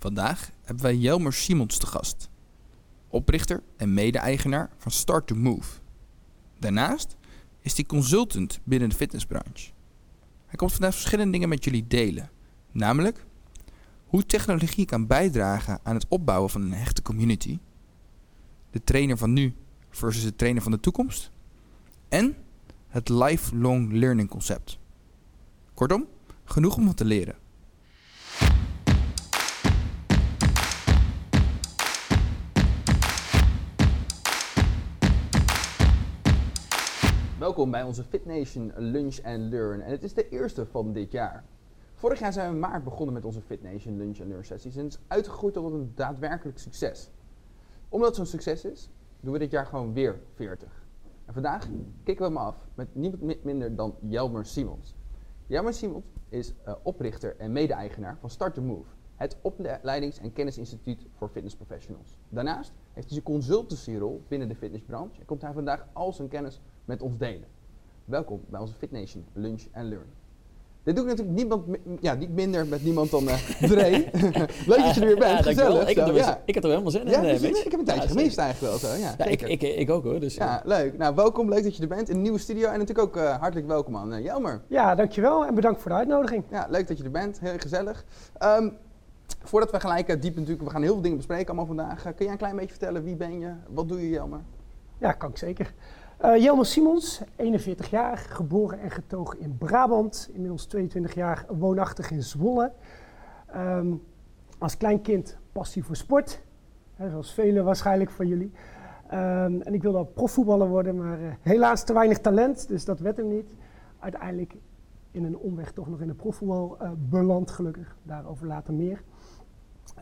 Vandaag hebben wij Jelmer Simons te gast. Oprichter en mede-eigenaar van Start to Move. Daarnaast is hij consultant binnen de fitnessbranche. Hij komt vandaag verschillende dingen met jullie delen. Namelijk hoe technologie kan bijdragen aan het opbouwen van een hechte community. De trainer van nu versus de trainer van de toekomst. En het lifelong learning concept. Kortom, genoeg om van te leren. Welkom bij onze FitNation Lunch and Learn. En het is de eerste van dit jaar. Vorig jaar zijn we in maart begonnen met onze FitNation Lunch and Learn sessies. En het is uitgegroeid tot een daadwerkelijk succes. Omdat het zo'n succes is, doen we dit jaar gewoon weer 40. En vandaag kicken we hem af met niemand minder dan Jelmer Simons. Jelmer Simons is uh, oprichter en mede-eigenaar van Start to Move, het opleidings- en kennisinstituut voor fitnessprofessionals. Daarnaast heeft hij zijn consultancyrol binnen de fitnessbranche en komt hij vandaag al zijn kennis met ons delen. Welkom bij onze FitNation Lunch and Learn. Dit doe ik natuurlijk niemand, ja, niet minder met niemand dan uh, Dre. Leuk dat je er weer bent, ja, gezellig. Ik, zo, ja. ik heb er helemaal zin in. Ja, nee, ik heb een tijdje gemist eigenlijk wel. Zo. Ja, ik, ik, ik, ook hoor. Dus, ja, leuk. Nou, welkom. Leuk dat je er bent in een nieuwe studio. En natuurlijk ook uh, hartelijk welkom aan uh, Jelmer. Ja, dankjewel en bedankt voor de uitnodiging. Ja, leuk dat je er bent. Heel gezellig. Um, voordat we gelijk diep natuurlijk, we gaan heel veel dingen bespreken allemaal vandaag. kun jij een klein beetje vertellen, wie ben je? Wat doe je Jelmer? Ja, kan ik zeker. Uh, Simons, 41 jaar, geboren en getogen in Brabant. Inmiddels 22 jaar woonachtig in Zwolle. Um, als klein kind passie voor sport, hè, zoals velen waarschijnlijk van jullie. Um, en ik wilde al profvoetballer worden, maar uh, helaas te weinig talent, dus dat werd hem niet. Uiteindelijk in een omweg toch nog in de profvoetbal uh, beland, gelukkig. Daarover later meer.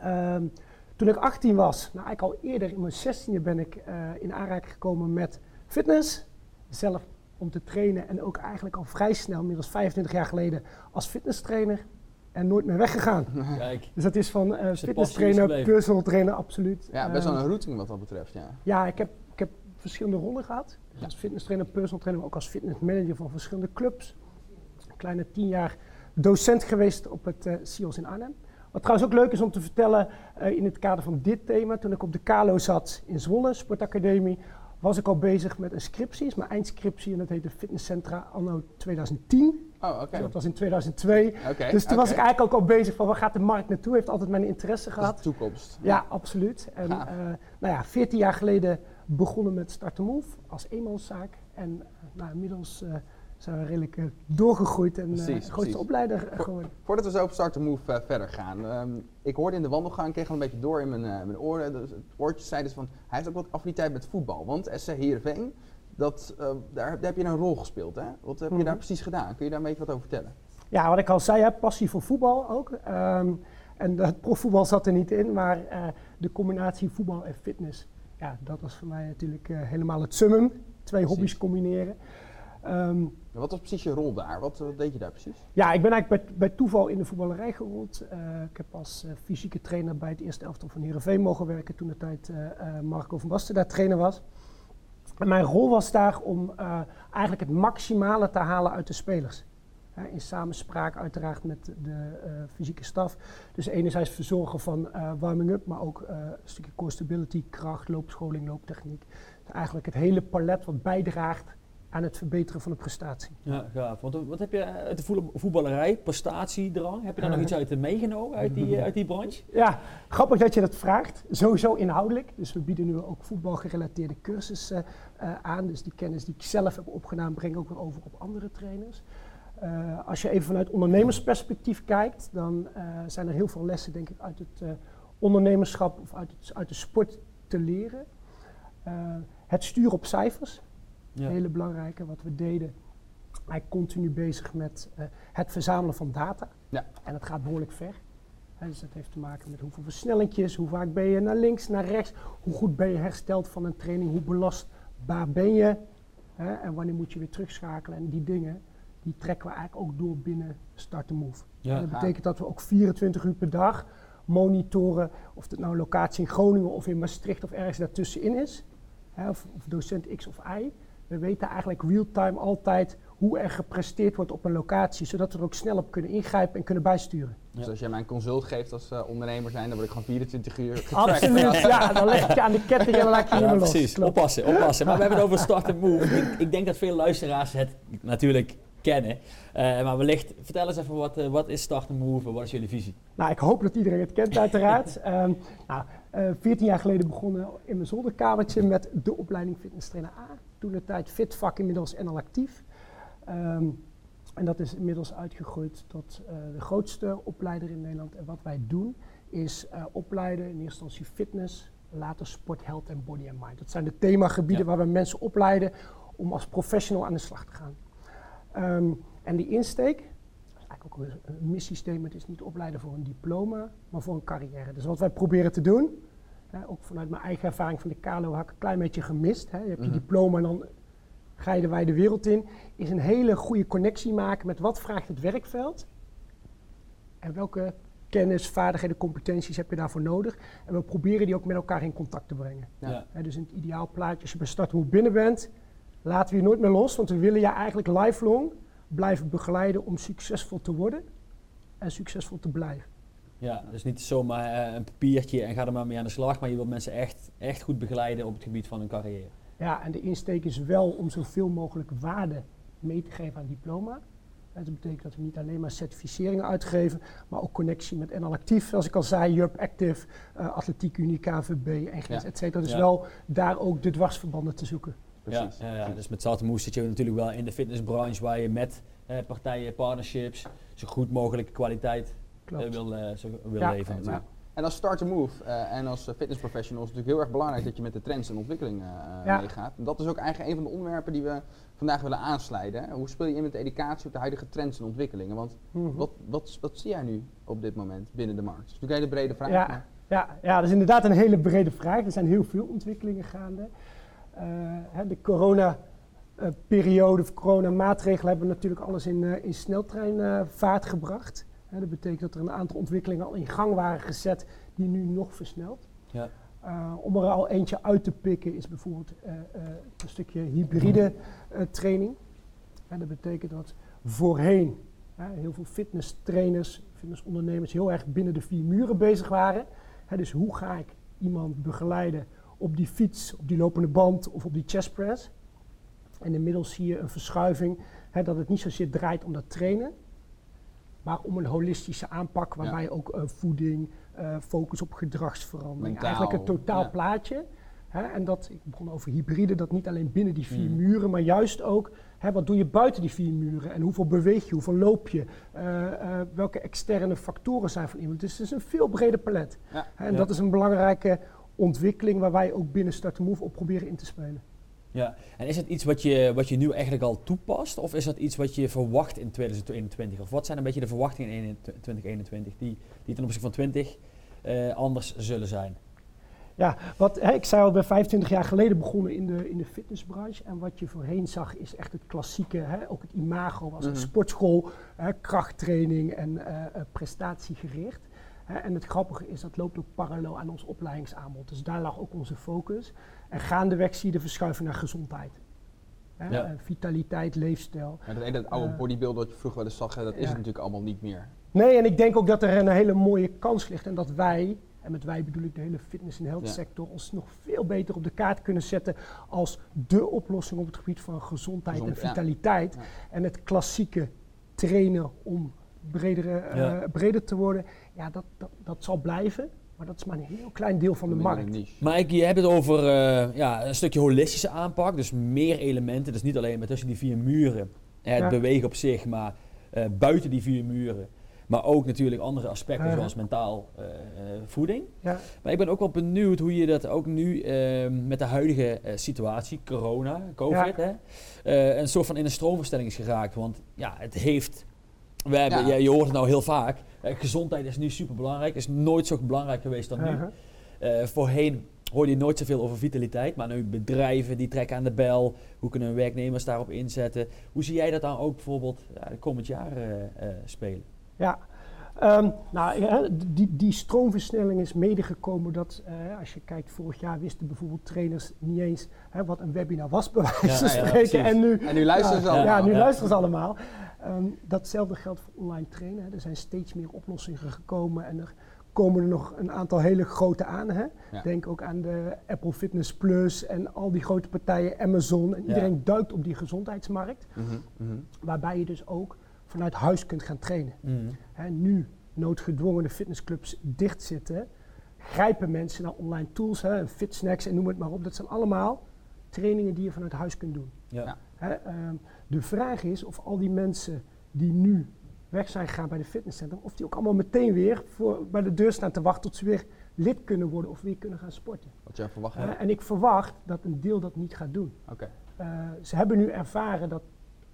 Um, toen ik 18 was, nou eigenlijk al eerder in mijn 16e ben ik in aanraking gekomen met fitness. Zelf om te trainen en ook eigenlijk al vrij snel, inmiddels 25 jaar geleden, als fitnesstrainer. En nooit meer weggegaan. Kijk. Dus dat is van uh, fitness trainer, personal trainer, absoluut. Ja, best wel een routine wat dat betreft, ja. Ja, ik heb, ik heb verschillende rollen gehad. Ja. Als fitness trainer, personal trainer, maar ook als fitness manager van verschillende clubs. Een kleine tien jaar docent geweest op het uh, CIO's in Arnhem. Wat trouwens ook leuk is om te vertellen uh, in het kader van dit thema, toen ik op de Kalo zat in Zwolle, Sportacademie, was ik al bezig met een scriptie, is mijn eindscriptie en dat heette Fitnesscentra anno 2010. Oh, oké. Okay. Dat was in 2002. Okay, dus toen was ik eigenlijk ook al bezig van waar gaat de markt naartoe, heeft altijd mijn interesse gehad. de toekomst. Ja, absoluut. En uh, nou ja, 14 jaar geleden begonnen met Start to Move als eenmanszaak en uh, nou, inmiddels uh, zijn we redelijk uh, doorgegroeid en precies, uh, grootste opleider uh, geworden. Voordat we zo op Start to Move verder gaan. Um, ik hoorde in de wandelgang, kreeg al een beetje door in mijn, mijn oren. Dus het oortje zei dus van, hij heeft ook wat affiniteit met voetbal. Want SC Heerenveen, dat, daar, daar, heb je een rol gespeeld. Hè? Wat heb je mm -hmm. daar precies gedaan? Kun je daar een beetje wat over vertellen? Ja, wat ik al zei, hè, passie voor voetbal ook. Um, en het profvoetbal zat er niet in, maar de combinatie voetbal en fitness. Ja, dat was voor mij natuurlijk helemaal het summum. Twee precies. hobby's combineren. Um, wat was precies je rol daar? Wat, wat, deed je daar precies? Ja, ik ben eigenlijk bij, bij toeval in de voetballerij gerold. Uh, ik heb als uh, fysieke trainer bij het eerste elftal van Heerenveen mogen werken toen de tijd uh, Marco van Basten daar trainer was. En mijn rol was daar om eigenlijk het maximale te halen uit de spelers. in samenspraak uiteraard met de fysieke staf. Dus enerzijds verzorgen van warming-up, maar ook een stukje core stability, kracht, loopscholing, looptechniek. Eigenlijk het hele palet wat bijdraagt aan het verbeteren van de prestatie. Ja, gaaf. Want wat heb je uit de voetballerij, prestatiedrang, heb je daar nog iets uit meegenomen, uit die, uit die branche? Ja, grappig dat je dat vraagt. Sowieso inhoudelijk. Dus we bieden nu ook voetbalgerelateerde cursussen uh, aan. Dus die kennis die ik zelf heb opgedaan, breng ik ook weer over op andere trainers. Uh, als je even vanuit ondernemersperspectief kijkt, dan zijn er heel veel lessen, denk ik, uit het ondernemerschap of uit, het, uit de sport te leren. het sturen op cijfers, ja. hele belangrijke. Wat we deden, hij continu bezig met uh, het verzamelen van data. Ja. En dat gaat behoorlijk ver. He, dus dat heeft te maken met hoeveel versnellingjes, hoe vaak ben je naar links, naar rechts, hoe goed ben je hersteld van een training, hoe belastbaar ben je he, en wanneer moet je weer terugschakelen. En die dingen, die trekken we eigenlijk ook door binnen Start to Move. Ja. Dat betekent dat we ook 24 uur per dag monitoren of het nou een locatie in Groningen of in Maastricht of ergens daartussenin is. He, of, of docent X of Y. We weten eigenlijk real-time altijd hoe er gepresteerd wordt op een locatie, zodat we er ook snel op kunnen ingrijpen en kunnen bijsturen. Dus als jij mij een consult geeft als uh, ondernemer zijn, dan word ik gewoon 24 uur getrackt. Absoluut, ja. Dan leg ik je aan de ketting en dan laat je je ja, niet meer precies. los. Oppassen, oppassen. Maar we hebben het over start and move. Ik, ik, denk dat veel luisteraars het natuurlijk kennen. Uh, maar wellicht, vertel eens even, wat, uh, wat is Start and Move? Wat is jullie visie? Nou, ik hoop dat iedereen het kent uiteraard. um, nou, 14 jaar geleden begonnen in mijn zolderkamertje met de opleiding Fitness Trainer A. Toen de tijd Fitvak, inmiddels NL Actief. Um, en dat is inmiddels uitgegroeid tot uh, de grootste opleider in Nederland. En wat wij doen is uh, opleiden in eerste instantie fitness, later sport, health en body and mind. Dat zijn de themagebieden ja. waar we mensen opleiden om als professional aan de slag te gaan. Um, en die insteek, dat is eigenlijk ook een, een missiestatement, is niet opleiden voor een diploma, maar voor een carrière. Dus wat wij proberen te doen, hè, ook vanuit mijn eigen ervaring van de Kalo had ik een klein beetje gemist. Hè. Je hebt je mm -hmm. diploma en dan ga je de wijde wereld in, is een hele goede connectie maken met wat vraagt het werkveld en welke kennis, vaardigheden, competenties heb je daarvoor nodig. En we proberen die ook met elkaar in contact te brengen. Ja. Dus in het ideaal plaatje, als je bij Startmoe binnen bent, laten we je nooit meer los, want we willen je eigenlijk lifelong blijven begeleiden om succesvol te worden en succesvol te blijven. Ja, dus niet zomaar uh, een papiertje en ga er maar mee aan de slag, maar je wilt mensen echt, echt goed begeleiden op het gebied van hun carrière. Ja, en de insteek is wel om zoveel mogelijk waarde mee te geven aan diploma. En dat betekent dat we niet alleen maar certificeringen uitgeven, maar ook connectie met NL Actief, zoals ik al zei, Jurp Active, uh, Atletiek Unie, KVB, NGS, ja. et cetera. Dus ja. wel daar ook de dwarsverbanden te zoeken. Precies. Ja, ja, ja. dus met Saltemoes zit je natuurlijk wel in de fitnessbranche waar je met eh, partijen, partnerships, zo goed mogelijke kwaliteit uh, wil, uh, zo, wil leven. Natuurlijk. En als start move uh, en als fitness professional is het natuurlijk heel erg belangrijk dat je met de trends en ontwikkelingen uh, ja. meegaat. En dat is ook eigenlijk een van de onderwerpen die we vandaag willen aansleiden. Hoe speel je in met de educatie op de huidige trends en ontwikkelingen? Want mm -hmm. wat, wat, wat zie jij nu op dit moment binnen de markt? Dat is natuurlijk een hele brede vraag. Ja, maar. ja, ja, dat is inderdaad een hele brede vraag. Er zijn heel veel ontwikkelingen gaande. Uh, hè, de corona periode of coronamaatregelen hebben natuurlijk alles in, in sneltreinvaart gebracht. He, dat betekent dat er een aantal ontwikkelingen al in gang waren gezet die nu nog versnelt. Ja. Uh, om er al eentje uit te pikken is bijvoorbeeld uh, uh, een stukje hybride training. En dat betekent dat voorheen heel veel fitness trainers, fitnessondernemers heel erg binnen de vier muren bezig waren. dus hoe ga ik iemand begeleiden op die fiets, op die lopende band of op die chest press? En inmiddels zie je een verschuiving dat het niet zozeer draait om dat trainen, maar om een holistische aanpak waarbij ja. ook uh, voeding, uh, focus op gedragsverandering, Mentaal, eigenlijk een totaal ja. plaatje. Hè, en dat, ik begon over hybride, dat niet alleen binnen die vier mm. muren, maar juist ook, hè, wat doe je buiten die vier muren? En hoeveel beweeg je, hoeveel loop je? Uh, welke externe factoren zijn van iemand? Dus het is een veel breder palet. Ja. Hè, en dat is een belangrijke ontwikkeling waar wij ook binnen Start Move op proberen in te spelen. Ja, en is het iets wat je, wat je nu eigenlijk al toepast? Of is dat iets wat je verwacht in 2021? Of wat zijn een beetje de verwachtingen in 2021 die, die ten opzichte van 20 uh, anders zullen zijn? Ja, wat, hè, ik zei al, ben 25 jaar geleden begonnen in de, in de fitnessbranche. En wat je voorheen zag is echt het klassieke, hè, ook het imago was een mm-hmm. sportschool, hè, krachttraining en uh, uh, prestatiegericht. Hè, en het grappige is, dat loopt ook parallel aan ons opleidingsaanbod. Dus daar lag ook onze focus. En gaandeweg zie je de verschuiving naar gezondheid. Hè? Ja. Uh, vitaliteit, leefstijl. Ja, dat ene dat oude uh, bodybuilder dat je vroeger wel eens zag, dat ja. is het natuurlijk allemaal niet meer. Nee, en ik denk ook dat er een hele mooie kans ligt. En dat wij, en met wij bedoel ik de hele fitness- en health sector, ons nog veel beter op de kaart kunnen zetten als de oplossing op het gebied van gezondheid Gezond, en vitaliteit. En het klassieke trainen om bredere, uh, breder te worden, ja, dat, dat, dat zal blijven. Maar dat is maar een heel klein deel van de markt. Maar ik, je hebt het over uh, ja, een stukje holistische aanpak. Dus meer elementen. Dus niet alleen maar tussen die vier muren. Het ja. bewegen op zich, maar uh, buiten die vier muren. Maar ook natuurlijk andere aspecten uh -huh. zoals mentaal uh, voeding. Ja. Maar ik ben ook wel benieuwd hoe je dat ook nu ehm, met de huidige situatie, corona, covid, ja. hè, een soort van in een stroomverstelling is geraakt. Want ja, het heeft we hebben, ja. je, je hoort het nou heel vaak. Uh, gezondheid is nu super belangrijk. Is nooit zo belangrijk geweest dan nu. Uh uh, voorheen hoorde je nooit zoveel over vitaliteit. Maar nu bedrijven die trekken aan de bel. Hoe kunnen werknemers daarop inzetten? Hoe zie jij dat dan ook bijvoorbeeld de komend jaar spelen? Ja, Ehm, nou, ja, die, die stroomversnelling is mede gekomen dat, eh, als je kijkt, vorig jaar wisten bijvoorbeeld trainers niet eens hè, wat een webinar was, bij wijze van Ja, ja, spreken. precies. en nu, En nu luisteren ze ja, allemaal. Ja, nu Ja. luisteren ze allemaal. Ehm, datzelfde geldt voor online trainen. Hè. Er zijn steeds meer oplossingen gekomen en er komen er nog een aantal hele grote aan. Hè. Ja. Denk ook aan de Apple Fitness Plus en al die grote partijen, Amazon. En iedereen duikt op die gezondheidsmarkt, Mhm, mhm. waarbij je dus ook vanuit huis kunt gaan trainen. Mhm. Hè, nu noodgedwongen de fitnessclubs dicht zitten, grijpen mensen naar online tools, hè, Fitsnacks en noem het maar op. Dat zijn allemaal trainingen die je vanuit huis kunt doen. Ja. Hè, ehm, de vraag is of al die mensen die nu weg zijn gegaan bij de fitnesscentrum, of die ook allemaal meteen weer voor, bij de deur staan te wachten tot ze weer lid kunnen worden of weer kunnen gaan sporten. Wat jij verwacht Hè, en ik verwacht dat een deel dat niet gaat doen. Oké. Eh, ze hebben nu ervaren dat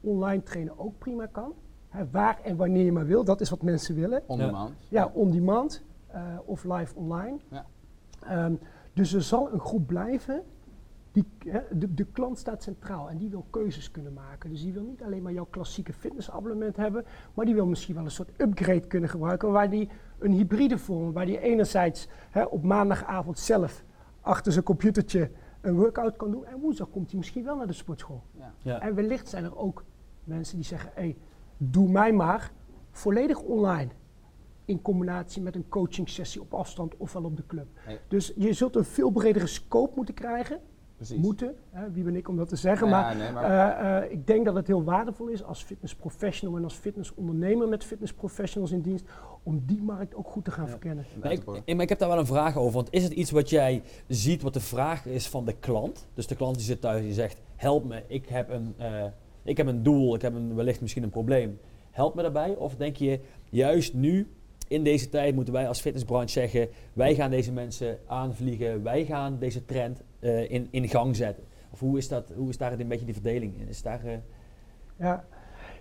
online trainen ook prima kan. Hè, waar en wanneer je maar wil, dat is wat mensen willen. On Ja. demand. Ja, on demand eh, of live online. Ja. Ehm, dus er zal een groep blijven. Die, hè, de, de klant staat centraal en die wil keuzes kunnen maken. Dus die wil niet alleen maar jouw klassieke fitnessabonnement hebben, maar die wil misschien wel een soort upgrade kunnen gebruiken, waar die een hybride vorm, waar die enerzijds hè, op maandagavond zelf achter zijn computertje een workout kan doen en woensdag komt hij misschien wel naar de sportschool. Ja. Ja. En wellicht zijn er ook mensen die zeggen, hey, doe mij maar volledig online. In combinatie met een coaching sessie op afstand ofwel op de club. Nee. Dus je zult een veel bredere scope moeten krijgen. Precies. Moeten, hè, wie ben ik om dat te zeggen. Ja, maar nee, maar- eh, eh, ik denk dat het heel waardevol is als fitnessprofessional en als fitnessondernemer met fitnessprofessionals in dienst. Om die markt ook goed te gaan Ja. verkennen. Maar ik, ik- maar ik heb daar wel een vraag over. Want is het iets wat jij ziet wat de vraag is van de klant? Dus de klant die zit thuis die zegt: Help me, ik heb een, eh, ik heb een doel, ik heb een, wellicht misschien een probleem. Help me daarbij? Of denk je juist nu, in deze tijd, moeten wij als fitnessbranche zeggen: Wij gaan deze mensen aanvliegen, wij gaan deze trend eh, in, in gang zetten? Of hoe is, dat, hoe is daar een beetje die verdeling in? Is daar, eh, Ja.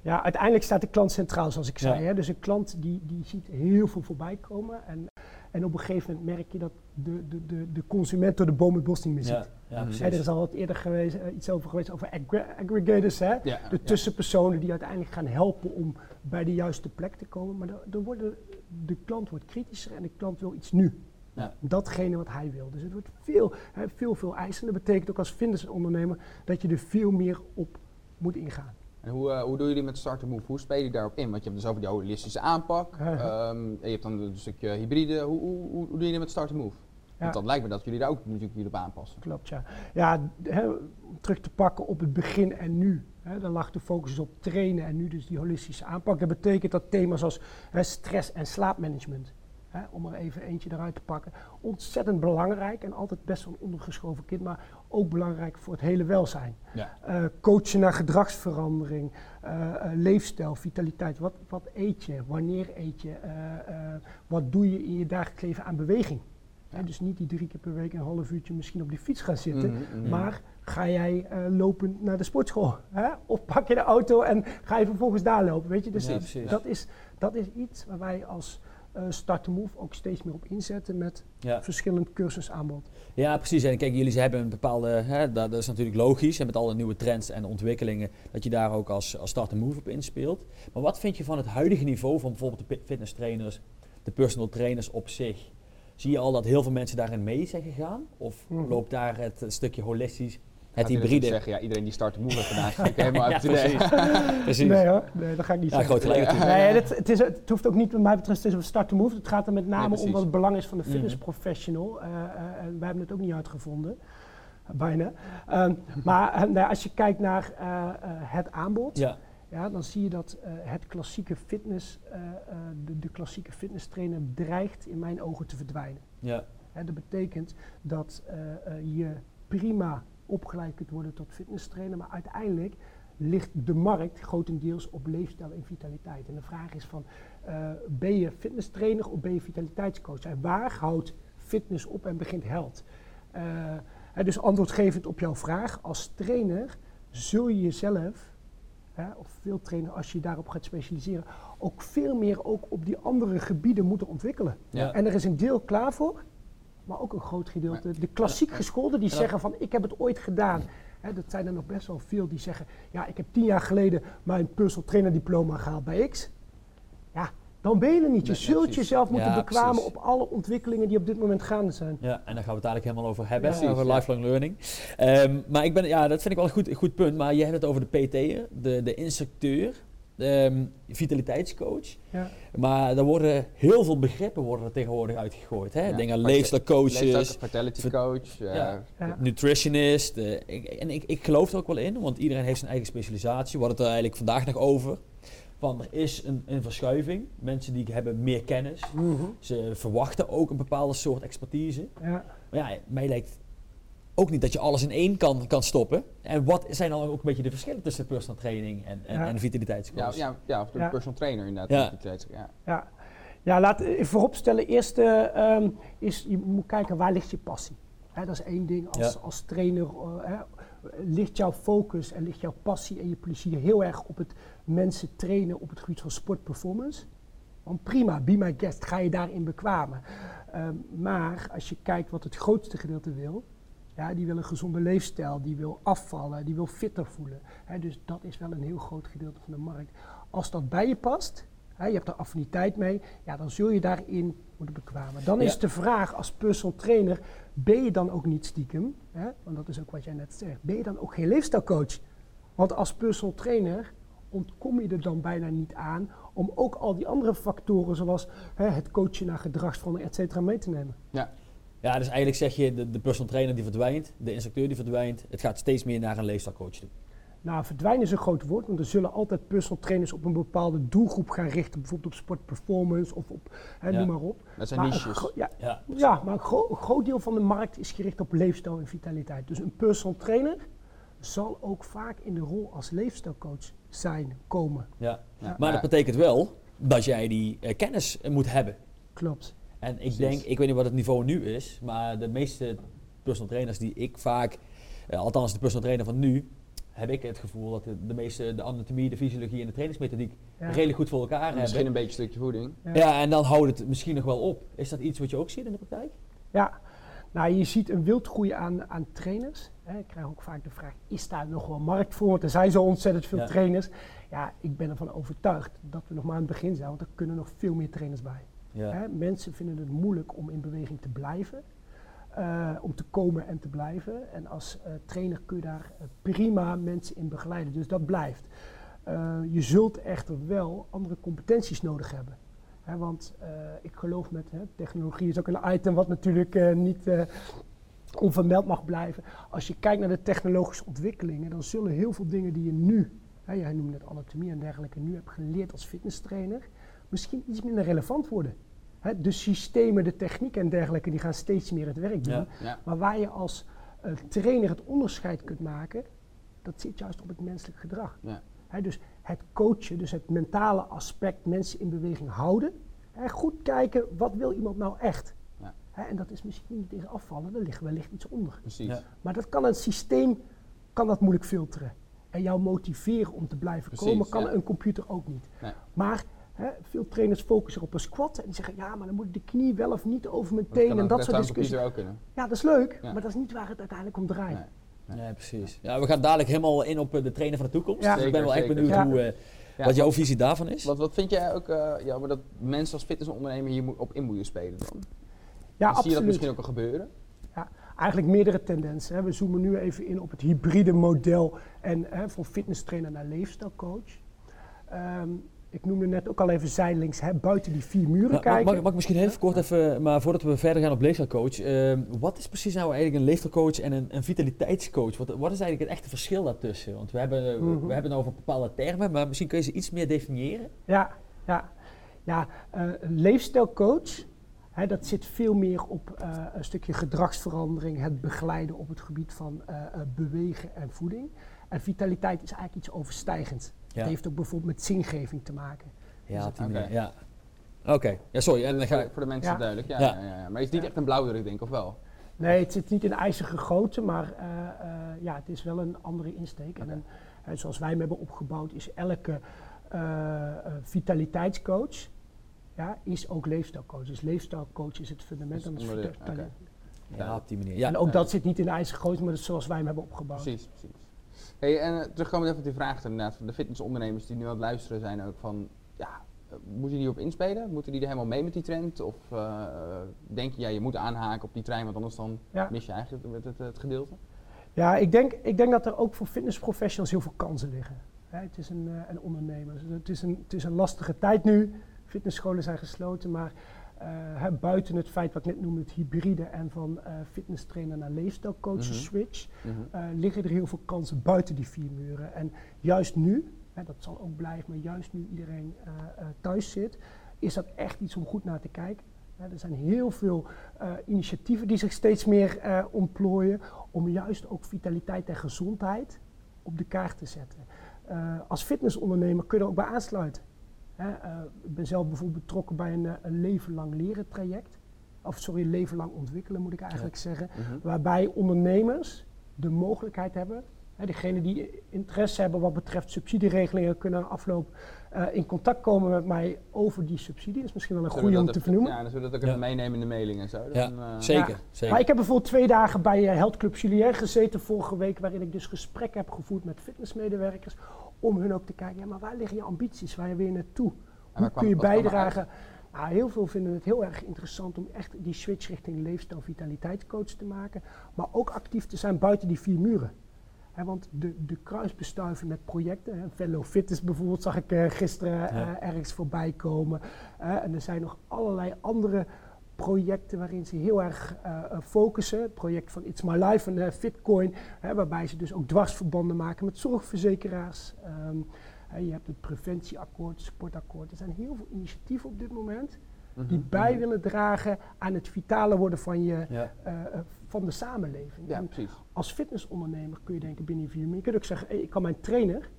ja, uiteindelijk staat de klant centraal, zoals ik zei. Ja. Hè? Dus een klant die, die ziet heel veel voorbij komen. En, en op een gegeven moment merk je dat de, de, de, de consument door de boom het bos niet meer ziet. ja, ja, er is al wat eerder geweest, eh, iets over geweest over aggregators. Hè? Ja, De tussenpersonen die uiteindelijk gaan helpen om bij de juiste plek te komen. Maar worden, de klant wordt kritischer en de klant wil iets nu. Ja. Datgene wat hij wil. Dus het wordt veel, hè, veel, veel eisen. Dat betekent ook als fitnessondernemer dat je er veel meer op moet ingaan. En hoe, eh, hoe doen jullie met Start to Move? Hoe spelen jullie daarop in? Want je hebt dus over die holistische aanpak. Ehm, en je hebt dan een stukje hybride. Hoe, hoe, hoe, doen jullie met Start to Move? Ja. Want dan lijkt me dat jullie daar ook natuurlijk weer op aanpassen. Klopt, ja. Ja, om terug te pakken op het begin en nu. Hè, dan lag de focus dus op trainen en nu dus die holistische aanpak. Dat betekent dat thema's als stress en slaapmanagement, om er even eentje eruit te pakken, ontzettend belangrijk en altijd best wel een ondergeschoven kind, maar ook belangrijk voor het hele welzijn. Ja. Eh, coachen naar gedragsverandering, eh, eh, leefstijl, vitaliteit. Wat, wat eet je? Wanneer eet je? Wat doe je in je dagelijks leven aan beweging? Dus niet die drie keer per week een half uurtje misschien op die fiets gaan zitten. Mhm, mhm. Maar ga jij lopend naar de sportschool? Hè? Of pak je de auto en ga je vervolgens daar lopen? Weet je? Dus Ja, dat, is, dat is iets waar wij als eh Start to Move ook steeds meer op inzetten met Ja. verschillend cursusaanbod. Ja, precies. En kijk, jullie hebben een bepaalde, hè, dat, is natuurlijk logisch, en met alle nieuwe trends en ontwikkelingen, dat je daar ook als, als start move op inspeelt. Maar wat vind je van het huidige niveau van bijvoorbeeld de fitness trainers, de personal trainers op zich? Zie je al dat heel veel mensen daarin mee zijn gegaan? Of Mhm. loopt daar het stukje holistisch, het hybride? zeggen, ja, iedereen die Start Move ga ik helemaal precies. precies. Nee hoor, nee, dat ga ik niet Ja, zeggen. groot gelijk natuurlijk. Nee, het, het, is, het hoeft ook niet wat mij betreft steeds over start to move. Het gaat er met name om wat het belang is van de Mhm. fitness professional. Eh, eh, en wij hebben het ook niet uitgevonden. Bijna. Ehm, maar nou, als je kijkt naar eh, eh, het aanbod, Ja, ja, dan zie je dat eh, het klassieke fitness, eh, eh, de, de klassieke fitness trainer dreigt in mijn ogen te verdwijnen. ja, Hè, dat betekent dat eh, eh, je prima opgeleid kunt worden tot fitness trainer, maar uiteindelijk ligt de markt grotendeels op leefstijl en vitaliteit. En de vraag is van, eh, ben je fitness trainer of ben je vitaliteitscoach? En waar houdt fitness op en begint held? Eh, hè, dus antwoordgevend op jouw vraag, als trainer zul je jezelf, hè, of veel trainer als je daarop gaat specialiseren, ook veel meer ook op die andere gebieden moeten ontwikkelen. ja. En er is een deel klaar voor, maar ook een groot gedeelte. De klassiek gescholden die zeggen van ik heb het ooit gedaan. Hè, dat zijn er nog best wel veel die zeggen, ja ik heb tien jaar geleden mijn personal trainer diploma gehaald bij X. Ja, dan ben je er niet. Je Nee, zult jezelf moeten Ja, bekwamen precies. op alle ontwikkelingen die op dit moment gaande zijn. Ja, en daar gaan we het dadelijk helemaal over hebben, Ja. over lifelong learning. Ehm, maar ik ben, ja, dat vind ik wel een goed, goed punt. Maar je hebt het over de PT'er, de, de instructeur, de vitaliteitscoach. Ja. Maar er worden heel veel begrippen worden er tegenwoordig uitgegooid. Hè? Ja. Denk aan leefstijlcoaches, fertility coach. eh, Ja. Ja. nutritionist. eh, ik, en ik, ik geloof er ook wel in, want iedereen heeft zijn eigen specialisatie. We hadden het er eigenlijk vandaag nog over. Van er is een, een verschuiving. Mensen die hebben meer kennis. Mhm. Ze verwachten ook een bepaalde soort expertise. Ja. Maar ja, mij lijkt ook niet dat je alles in één kan, kan stoppen. En wat zijn dan ook een beetje de verschillen tussen personal training en, en, Ja. en Ja, vitaliteitscoach? ja, ja, of de Ja. personal trainer inderdaad. Ja. Ja. Ja, ja laat vooropstellen. Eerst eh, ehm, is, je moet kijken waar ligt je passie. Hè, dat is één ding als, Ja. als trainer. eh, hè, ligt jouw focus en ligt jouw passie en je plezier heel erg op het mensen trainen op het gebied van sportperformance? Dan prima, be my guest, ga je daarin bekwamen. Ehm, maar als je kijkt wat het grootste gedeelte wil, ja, die wil een gezonde leefstijl, die wil afvallen, die wil fitter voelen. Hè, dus dat is wel een heel groot gedeelte van de markt. Als dat bij je past, hè, je hebt er affiniteit mee, ja, dan zul je daarin moeten bekwamen. Dan is de vraag als personal trainer, ben je dan ook niet stiekem, want dat is ook wat jij net zegt, ben je dan ook geen leefstijlcoach? Want als personal trainer ontkom je er dan bijna niet aan om ook al die andere factoren zoals hè, het coachen naar gedragsverandering, et cetera, mee te nemen. Ja. Ja, dus eigenlijk zeg je, de, de personal trainer die verdwijnt, de instructeur die verdwijnt. Het gaat steeds meer naar een leefstijlcoach toe. Nou, verdwijnen is een groot woord, want er zullen altijd personal trainers op een bepaalde doelgroep gaan richten, bijvoorbeeld op sportperformance of op, hè, Ja. noem maar op. Dat zijn Maar niches. ja, Ja, ja, maar een, gro- een groot deel van de markt is gericht op leefstijl en vitaliteit. Dus een personal trainer zal ook vaak in de rol als leefstijlcoach zijn, komen. ja. Ja. Maar dat betekent wel dat jij die eh, kennis moet hebben. Klopt. En ik Precies. denk, ik weet niet wat het niveau nu is, maar de meeste personal trainers die ik vaak, eh, althans de personal trainer van nu, heb ik het gevoel dat de, de meeste de anatomie, de fysiologie en de trainingsmethodiek Ja. redelijk goed voor elkaar Misschien hebben. een beetje een stukje voeding. Ja. Ja, en dan houdt het misschien nog wel op. Is dat iets wat je ook ziet in de praktijk? Ja, nou je ziet een wildgroei aan, aan trainers. Hè. Ik krijg ook vaak de vraag, is daar nog wel markt voor? Want er zijn zo ontzettend veel Ja. trainers. Ja, ik ben ervan overtuigd dat we nog maar aan het begin zijn, want er kunnen nog veel meer trainers bij. Ja. Mensen vinden het moeilijk om in beweging te blijven, eh, om te komen en te blijven. En als eh, trainer kun je daar eh, prima mensen in begeleiden, dus dat blijft. Je zult echter wel andere competenties nodig hebben. Hè, want ik geloof met hè, technologie is ook een item wat natuurlijk niet onvermeld mag blijven. Als je kijkt naar de technologische ontwikkelingen, dan zullen heel veel dingen die je nu, hè, jij noemde net anatomie en dergelijke, nu hebt geleerd als fitnesstrainer, misschien iets minder relevant worden. Hè, de systemen, de techniek en dergelijke, die gaan steeds meer het werk doen. Ja. Ja. Maar waar je als eh, trainer het onderscheid kunt maken, dat zit juist op het menselijk gedrag. Ja. Hè, dus het coachen, dus het mentale aspect, mensen in beweging houden. Hè, goed kijken, wat wil iemand nou echt? Ja. Hè, en dat is misschien niet eens afvallen, er ligt wellicht iets onder. Precies. Ja. Maar dat kan een systeem kan dat moeilijk filteren. En jou motiveren om te blijven Precies, komen, kan ja. een computer ook niet. Nee. Maar hè, veel trainers focussen op een squat en die zeggen, ja, maar dan moet ik de knie wel of niet over mijn teen en dat dat soort discussies. computer ook kunnen. Ja, dat is leuk, Ja. maar dat is niet waar het uiteindelijk om draait. Nee. Ja, precies. Ja, we gaan dadelijk helemaal in op eh, de trainer van de toekomst. Ja. Dus ik ben wel echt benieuwd hoe, eh, Ja, wat jouw visie daarvan is. Wat, wat vind jij ook, eh, ja, maar dat mensen als fitnessondernemer hier op in moeten spelen dan? Ja, Zie je dat absoluut. misschien ook al gebeuren? Eigenlijk meerdere tendensen. Hè. We zoomen nu even in op het hybride model en hè, van fitnesstrainer naar leefstijlcoach. Ehm, ik noemde net ook al even zijdelings, hè, buiten die vier muren kijken. mag, mag ik misschien heel kort even, maar voordat we verder gaan op leefstijlcoach, ehm, wat is precies nou eigenlijk een leefstijlcoach en een, een vitaliteitscoach? Wat, wat is eigenlijk het echte verschil daartussen? Want we hebben, eh, Mhm. we hebben het over bepaalde termen, maar misschien kun je ze iets meer definiëren? Ja, ja. ja eh, een leefstijlcoach, hè, dat zit veel meer op eh, een stukje gedragsverandering, het begeleiden op het gebied van eh, bewegen en voeding. En vitaliteit is eigenlijk iets overstijgends. Ja. Het heeft ook bijvoorbeeld met zingeving te maken. Ja, op die Oké. manier. Ja. Oké, ja, sorry. En dan ga Voor, ik. voor de mensen Ja. duidelijk. Ja, Ja. ja. Ja, ja. Maar het is niet Ja. echt een blauwdruk, denk ik, of wel? Nee, het zit niet in ijzige grootte, maar eh, eh, ja, het is wel een andere insteek. En een, hè, zoals wij hem hebben opgebouwd, is elke eh, eh, vitaliteitscoach ja, is ook leefstijlcoach. Dus leefstijlcoach is het fundament. Oké. Ja, op die manier. Ja. en ook Ja. dat zit niet in ijzige grootte, maar dat is zoals wij hem hebben opgebouwd. Precies, precies. Hey, en uh, terugkomen even op die vraag inderdaad van de fitnessondernemers die nu aan het luisteren zijn ook van, ja, moeten die op inspelen? Moeten die er helemaal mee met die trend? Of uh, denk je, ja, je moet aanhaken op die trein, want anders dan mis je eigenlijk het, het, het, gedeelte? Ja, ik denk, ik denk dat er ook voor fitnessprofessionals heel veel kansen liggen. het is een, een ondernemer. Het is een, het is een lastige tijd nu. Fitnessscholen zijn gesloten, maar uh, buiten het feit wat ik net noemde, het hybride en van uh, fitnesstrainer naar leefstijlcoach mm switch, mm liggen er heel veel kansen buiten die vier muren. En juist nu, dat zal ook blijven, maar juist nu iedereen thuis zit, is dat echt iets om goed naar te kijken. er zijn heel veel initiatieven die zich steeds meer ontplooien om juist ook vitaliteit en gezondheid op de kaart te zetten. als fitnessondernemer kun je er ook bij aansluiten. Hè, uh, ik ben zelf bijvoorbeeld betrokken bij een, eh, een leven lang leren traject. Of sorry, leven lang ontwikkelen moet ik eigenlijk zeggen. Mhm. Waarbij ondernemers de mogelijkheid hebben degenen die interesse hebben wat betreft subsidieregelingen kunnen afloop uh, in contact komen met mij over die subsidie. Dat is misschien wel een goede om te vernoemen. Ja, dan zullen we dat ook even meenemen in de mailing en zo. Ja, dan, uh, zeker, ja. zeker. Maar ik heb bijvoorbeeld twee dagen bij uh, Health Club Julien gezeten vorige week, waarin ik dus gesprek heb gevoerd met fitnessmedewerkers om hun ook te kijken, ja, maar waar liggen je ambities, waar je naartoe? Hoe kun je bijdragen? Nou, heel veel vinden het heel erg interessant om echt die switch richting leefstijl vitaliteitscoach te maken, maar ook actief te zijn buiten die vier muren. want de, de kruisbestuiving met projecten, Fellow Fitness bijvoorbeeld, zag ik uh, gisteren uh, ergens voorbij komen. Uh, en er zijn nog allerlei andere projecten waarin ze heel erg focussen. Het project van It's My Life en Fitcoin, waarbij ze dus ook dwarsverbanden maken met zorgverzekeraars. Um, je hebt het preventieakkoord, het sportakkoord. Er zijn heel veel initiatieven op dit moment die mhm, bij mhm. willen dragen aan het vitale worden van, je, eh, eh, van de samenleving. Ja, precies. Als fitnessondernemer kun je denken binnen vier minuten. Je kunt ook zeggen, ik kan mijn trainer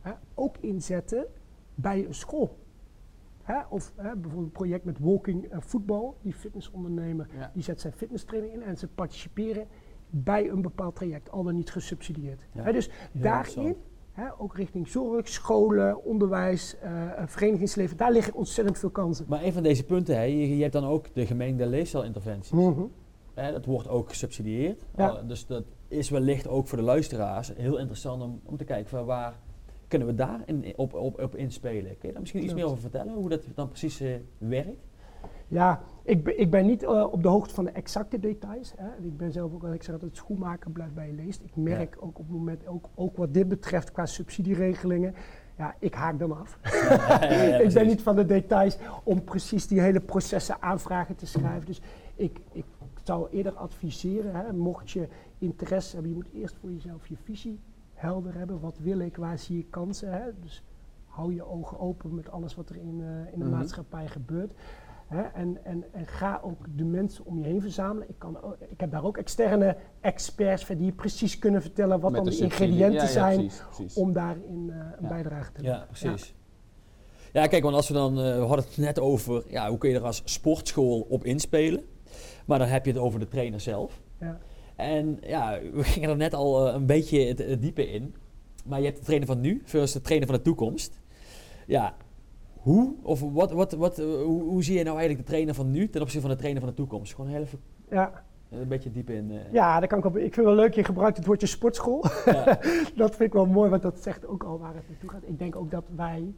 hè, ook inzetten bij een school. Hè, of hè, bijvoorbeeld een project met walking uh, voetbal. Die fitnessondernemer die zet zijn fitnesstraining in en ze participeren bij een bepaald traject, al dan niet gesubsidieerd. Hè, dus daarin ook richting zorg, scholen, onderwijs, uh, verenigingsleven. Daar liggen ontzettend veel kansen. Maar een van deze punten, hè, je, je hebt dan ook de gemengde leefstijlinterventies. Mm dat wordt ook gesubsidieerd. dus dat is wellicht ook voor de luisteraars heel interessant om, om te kijken van waar kunnen we daar in, op, op, op inspelen. Kun je daar misschien iets meer over vertellen, hoe dat dan precies uh, werkt? Ja, ik ben, ik ben niet uh, op de hoogte van de exacte details. Hè. Ik ben zelf ook, ik zeg altijd, schoenmaker blijft bij je leest. Ik merk ook op het moment, ook, ook wat dit betreft qua subsidieregelingen, ja, ik haak dan af. Ja, ja, ik ben niet van de details om precies die hele processen aanvragen te schrijven. Dus ik, ik zou eerder adviseren, hè, mocht je interesse hebben, je moet eerst voor jezelf je visie helder hebben. Wat wil ik, waar zie ik kansen? Hè? Dus hou je ogen open met alles wat er in, uh, in de mm maatschappij gebeurt. Hè, en, en, en, ga ook de mensen om je heen verzamelen. Ik, kan ik heb daar ook externe experts voor die precies kunnen vertellen wat dan de, ingrediënten zijn om daarin uh, een bijdrage te leveren. Ja, precies. Ja. kijk, want als we dan, uh, we hadden het net over, ja, hoe kun je er als sportschool op inspelen? Maar dan heb je het over de trainer zelf. Ja. En ja, we gingen er net al uh, een beetje het, diepe in. Maar je hebt de trainer van nu versus de trainer van de toekomst. Ja, hoe, of wat, wat, wat, eh, hoe, hoe, zie je nou eigenlijk de trainer van nu ten opzichte van de trainer van de toekomst? Gewoon heel even ja. een beetje diep in. Uh. Ja, dat kan ik, op, ik vind het wel leuk, je gebruikt het woordje sportschool. Ja. dat vind ik wel mooi, want dat zegt ook al waar het naartoe gaat. Ik denk ook dat wij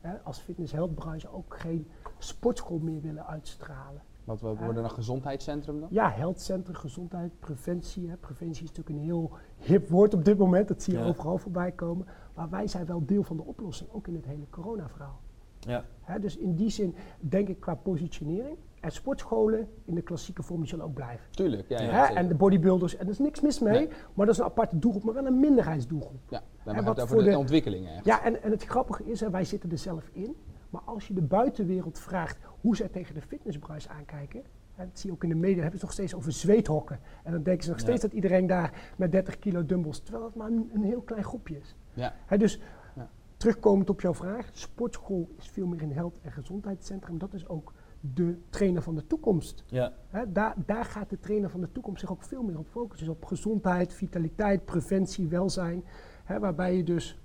hè, als fitness health branche ook geen sportschool meer willen uitstralen. Wat we worden een gezondheidscentrum dan? Ja, healthcentrum, gezondheid, preventie. Hè. Preventie is natuurlijk een heel hip woord op dit moment, dat zie je overal voorbij komen. Maar wij zijn wel deel van de oplossing, ook in het hele corona-verhaal. Ja. dus in die zin denk ik qua positionering. En sportscholen in de klassieke vorm zullen ook blijven. Tuurlijk, ja. ja en de bodybuilders, en er is niks mis mee, maar dat is een aparte doelgroep, maar wel een minderheidsdoelgroep. Ja, dan we het over de, de ontwikkeling Ja, en, en het grappige is, hè, wij zitten er zelf in, maar als je de buitenwereld vraagt hoe zij tegen de fitnessbranche aankijken, en dat zie je ook in de media, hebben ze nog steeds over zweethokken. En dan denken ze nog steeds dat iedereen daar met 30 kilo dumbbells, terwijl het maar een, een heel klein groepje is. Ja. dus terugkomend op jouw vraag, sportschool is veel meer een health- en gezondheidscentrum. Dat is ook de trainer van de toekomst. Ja. daar, daar gaat de trainer van de toekomst zich ook veel meer op focussen. Dus op gezondheid, vitaliteit, preventie, welzijn. waarbij je dus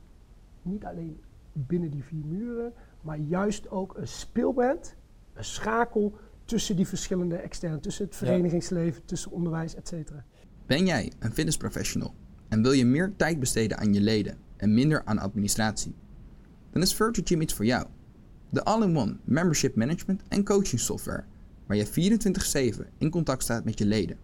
niet alleen binnen die vier muren, maar juist ook een speel bent, een schakel tussen die verschillende externe, tussen het verenigingsleven, tussen onderwijs, etc. Ben jij een fitnessprofessional en wil je meer tijd besteden aan je leden en minder aan administratie? dan is Virtual Gym iets voor jou. De all-in-one membership management en coaching software, waar je 24/7 in contact staat met je leden.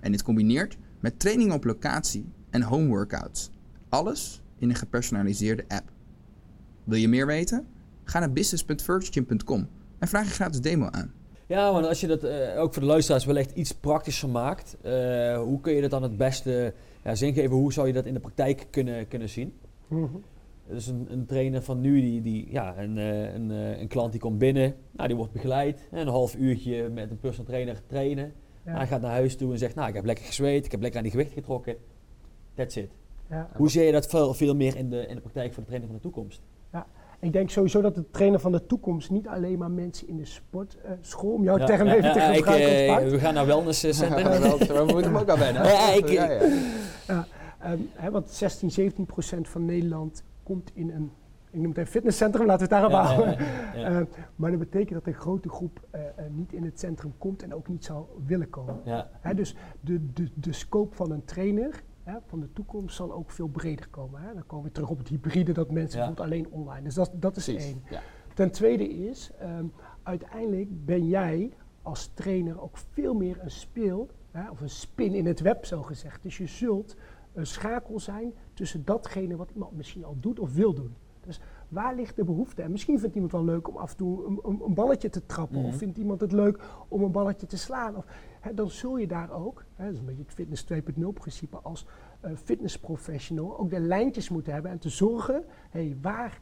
En dit combineert met training op locatie en home workouts. Alles in een gepersonaliseerde app. Wil je meer weten? Ga naar business.virgin.com en vraag je gratis demo aan. Ja, want als je dat eh, ook voor de luisteraars wellicht iets praktischer maakt, eh, hoe kun je dat dan het beste ja, zin geven? Hoe zou je dat in de praktijk kunnen, kunnen zien? Dus een, een trainer van nu, die, die, ja, een, eh, een, eh, een klant die komt binnen, nou, die wordt begeleid. Een half uurtje met een personal trainer trainen. Ja. Hij gaat naar huis toe en zegt, nou, ik heb lekker gezweet, ik heb lekker aan die gewicht getrokken. That's it. Ja. Hoe zie je dat veel, veel meer in de, in de praktijk voor de trainer van de toekomst? Ik denk sowieso dat de trainer van de toekomst niet alleen maar mensen in de sportschool, om jouw Ja, even te ja, gebruiken eh, we gaan naar wellness eh, we moeten hem ook aan wennen. Ja, ik- ja, ja. Ehm, hè, want 16, 17 procent van Nederland komt in een, ik noem het even fitnesscentrum, laten we het daarop Ja, houden. ja, ja, ja. Eh, maar dat betekent dat een grote groep eh, eh, niet in het centrum komt en ook niet zou willen komen. Dus de, de, de scope van een trainer hè, van de toekomst zal ook veel breder komen. Hè. Dan komen we terug op het hybride dat mensen Ja. bijvoorbeeld alleen online. Dus dat, dat is Precies. één. Ja. Ten tweede is, ehm, uiteindelijk ben jij als trainer ook veel meer een speel, hè, of een spin in het web zo gezegd. Dus je zult een schakel zijn tussen datgene wat iemand misschien al doet of wil doen. Dus waar ligt de behoefte? En misschien vindt iemand wel leuk om af en toe een, een, een balletje te trappen. Mhm. Of vindt iemand het leuk om een balletje te slaan. Of, hè, dan zul je daar ook, hè, dat is een beetje het fitness 2.0 principe, als eh, fitnessprofessional ook de lijntjes moeten hebben. En te zorgen, hé, waar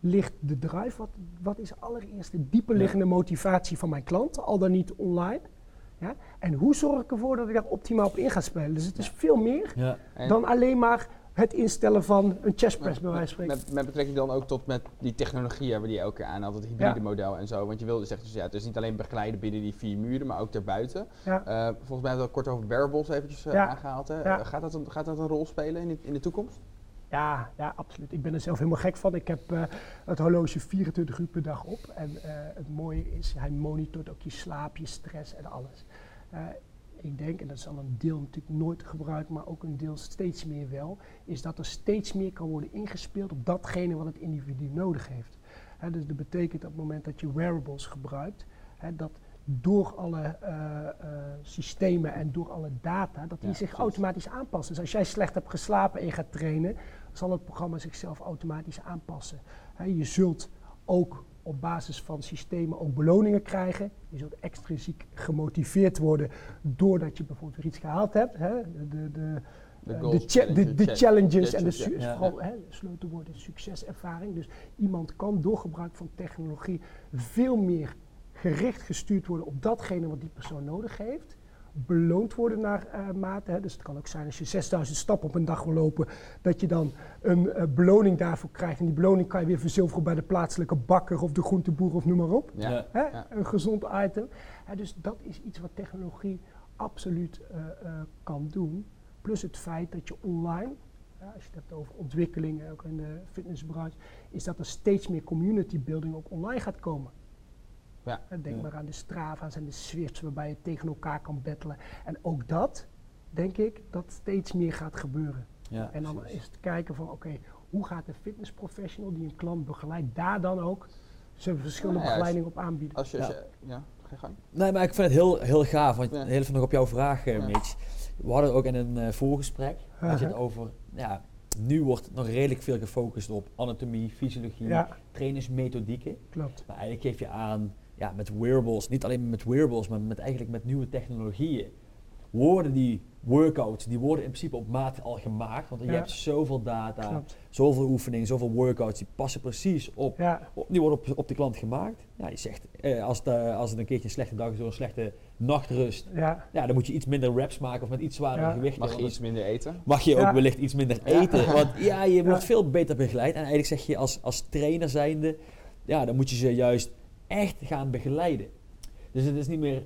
ligt de drive? Wat, wat is allereerst de dieperliggende motivatie van mijn klant, al dan niet online? Ja? En hoe zorg ik ervoor dat ik daar optimaal op in ga spelen? Dus het is veel meer dan alleen maar het instellen van een chest press, bij wijze van spreken. met, met betrekking dan ook tot met die technologieën waar die elke keer aanhaalt, het hybride Ja. model en zo. Want je wilde zeggen, dus ja, het is niet alleen begeleiden binnen die vier muren, maar ook daarbuiten. Ja. Eh, volgens mij hebben we het kort over wearables eventjes eh, aangehaald. Hè? Eh, gaat, dat een, gaat dat een rol spelen in de, in de toekomst? Ja, ja, absoluut. Ik ben er zelf helemaal gek van. Ik heb het horloge 24 uur per dag op. En het mooie is, hij monitort ook je slaap, je stress en alles. Ik denk, en dat is al een deel natuurlijk nooit gebruikt, maar ook een deel steeds meer wel, is dat er steeds meer kan worden ingespeeld op datgene wat het individu nodig heeft. Hè, dus dat betekent op het moment dat je wearables gebruikt, dat door alle eh, eh, systemen en door alle data, dat die Ja, zich precies. automatisch aanpassen. Dus als jij slecht hebt geslapen en je gaat trainen, zal het programma zichzelf automatisch aanpassen. Je zult ook op basis van systemen ook beloningen krijgen. Je zult extrinsiek gemotiveerd worden doordat je bijvoorbeeld weer iets gehaald hebt. Hè, de, de, de, eh, goals, de, cha- de, de cha- challenges en de su- ja. vooral hè, sleutelwoorden succeservaring. Dus iemand kan door gebruik van technologie veel meer gericht gestuurd worden op datgene wat die persoon nodig heeft. Beloond worden naar eh, mate. Hè. Dus het kan ook zijn als je 6000 stappen op een dag wil lopen, dat je dan een eh, beloning daarvoor krijgt. En die beloning kan je weer verzilveren bij de plaatselijke bakker of de groenteboer of noem maar op. Ja. Hè? Ja. Een gezond item. Hè, dus dat is iets wat technologie absoluut eh, eh, kan doen. Plus het feit dat je online, ja, als je het hebt over ontwikkelingen, ook in de fitnessbranche, is dat er steeds meer community building ook online gaat komen. Ja. Denk Ja. maar aan de Strava's en de Swifts waarbij je tegen elkaar kan battelen. En ook dat, denk ik, dat steeds meer gaat gebeuren. Ja, en dan precies. is het kijken van, oké, hoe gaat de fitnessprofessional die een klant begeleidt, daar dan ook zijn verschillende Nou ja, begeleidingen op aanbieden. Als je, als Ja. je- ja, ga je gang. Nee, maar ik vind het heel, heel gaaf. Want Ja. heel even nog op jouw vraag, eh, Ja. Mitch. We hadden het ook in een eh, voorgesprek. Had je het over, ja, nu wordt nog redelijk veel gefocust op anatomie, fysiologie, Ja, trainingsmethodieken. klopt. Maar eigenlijk geef je aan, ja, met wearables, niet alleen met wearables, maar met eigenlijk met nieuwe technologieën, worden die workouts, die worden in principe op maat al gemaakt. Want je hebt zoveel data, klopt. zoveel oefeningen, zoveel workouts, die passen precies op Ja, op- die worden op, op de klant gemaakt. Ja, je zegt, eh, als, het, eh, als het een keertje een slechte dag is door een slechte nachtrust, ja, ja, dan moet je iets minder reps maken of met iets zwaardere Ja. gewichten. Mag je iets minder eten? mag je ook wellicht iets minder Ja. eten. Want ja, je wordt Ja. veel beter begeleid. En eigenlijk zeg je als, als trainer zijnde, ja, dan moet je ze juist echt gaan begeleiden. Dus het is niet meer,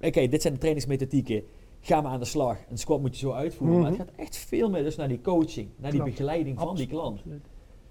oké, dit zijn de trainingsmethodieken. Ga maar aan de slag. Een squat moet je zo uitvoeren. Maar het Mhm. gaat echt veel meer dus naar die coaching, naar die Klopt. begeleiding van die klant.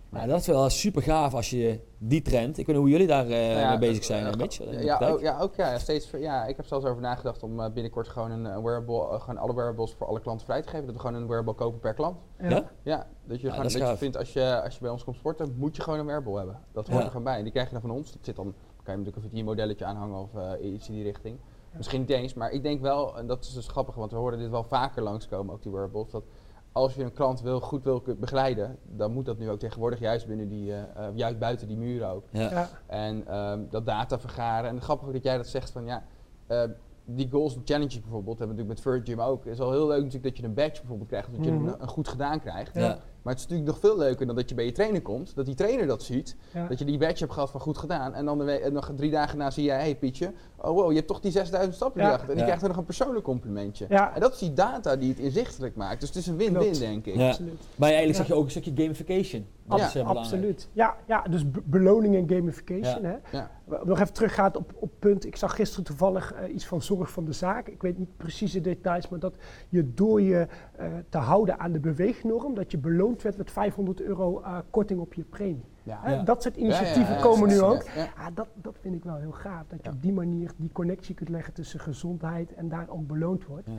Nou, dat is wel super gaaf als je die trend. Ik weet niet hoe jullie daar eh, Nou ja, mee bezig zijn, eh, in de Ja, ook, ja, ook ja, steeds. ver- Ja, ik heb zelfs over nagedacht om eh, binnenkort gewoon een wearable, gewoon alle wearables voor alle klanten vrij te geven. Dat we gewoon een wearable kopen per klant. Ja? Ja, dat je Ja, gewoon dat je vindt als je, als je bij ons komt sporten, moet je gewoon een wearable hebben. Dat hoort Ja. er gewoon bij. En die krijg je dan van ons. Dat zit dan, kan je natuurlijk een VT-modelletje aanhangen of eh, iets in die richting. Misschien niet eens, maar ik denk wel, en dat is dus grappig, want we horen dit wel vaker langskomen, ook die wearables, dat als je een klant wil, goed wil begeleiden, dan moet dat nu ook tegenwoordig juist binnen die, eh, eh, juist buiten die muren ook. Ja. Ja. En ehm, dat data vergaren. En het grappige dat jij dat zegt van ja, eh, die goals en challenges bijvoorbeeld, hebben we natuurlijk met Virgin ook. Het is al heel leuk natuurlijk dat je een badge bijvoorbeeld krijgt, dat je Mhm. een, een goed gedaan krijgt. Ja. Maar het is natuurlijk nog veel leuker dan dat je bij je trainer komt, dat die trainer dat ziet, Ja. dat je die badge hebt gehad van goed gedaan. En dan de we- en nog drie dagen na zie jij, hey Pietje, oh wow, je hebt toch die 6000 stappen Ja. gedacht. En die Ja. krijgt er nog een persoonlijk complimentje. Ja. En dat is die data die het inzichtelijk maakt. Dus het is een win-win, denk ik. Ja. Absoluut. Maar eigenlijk Ja. zeg je ook een stukje gamification. Dat Ja, is eh. Absoluut. Ja, ja dus be- beloning en gamification. Ja. Hè? Nog even teruggaat op, op punt. Ik zag gisteren toevallig eh, iets van zorg van de zaak. Ik weet niet precies de details, maar dat je door je eh, te houden aan de beweegnorm, dat je beloond werd met 500 euro eh, korting op je premie. Ja. Dat soort initiatieven ja, komen nu ook. ja. Ja, dat, dat vind ik wel heel gaaf. Dat je op die manier die connectie kunt leggen tussen gezondheid en daar ook beloond wordt.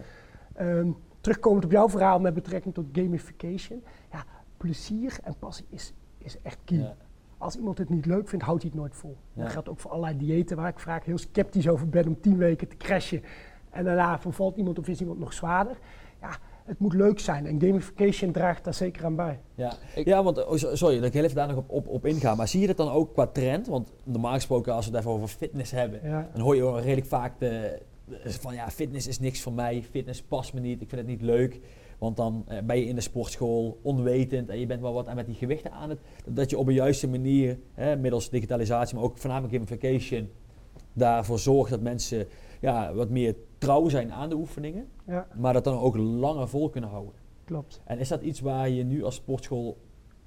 Ehm, terugkomend op jouw verhaal met betrekking tot gamification. Ja, plezier en passie is, is echt key. Als iemand het niet leuk vindt, houdt hij het nooit vol. Ja. Dat geldt ook voor allerlei diëten waar ik vaak heel sceptisch over ben om tien weken te crashen. En daarna vervalt iemand of is iemand nog zwaarder. Ja, het moet leuk zijn en gamification draagt daar zeker aan bij. Ja, Ik- ja want, oh, so- sorry dat ik heel even daar nog op, op, op inga. Maar zie je dat dan ook qua trend? Want normaal gesproken, als we het even over fitness hebben, Ja. dan hoor je wel redelijk vaak de- van ja, fitness is niks voor mij, fitness past me niet, ik vind het niet leuk. Want dan eh, ben je in de sportschool onwetend en je bent wel wat aan met die gewichten aan het. Dat je op een juiste manier, hè, middels digitalisatie, maar ook voornamelijk gamification, daarvoor zorgt dat mensen ja, wat meer trouw zijn aan de oefeningen. Ja, Maar dat dan ook langer vol kunnen houden. klopt. En is dat iets waar je nu als sportschool,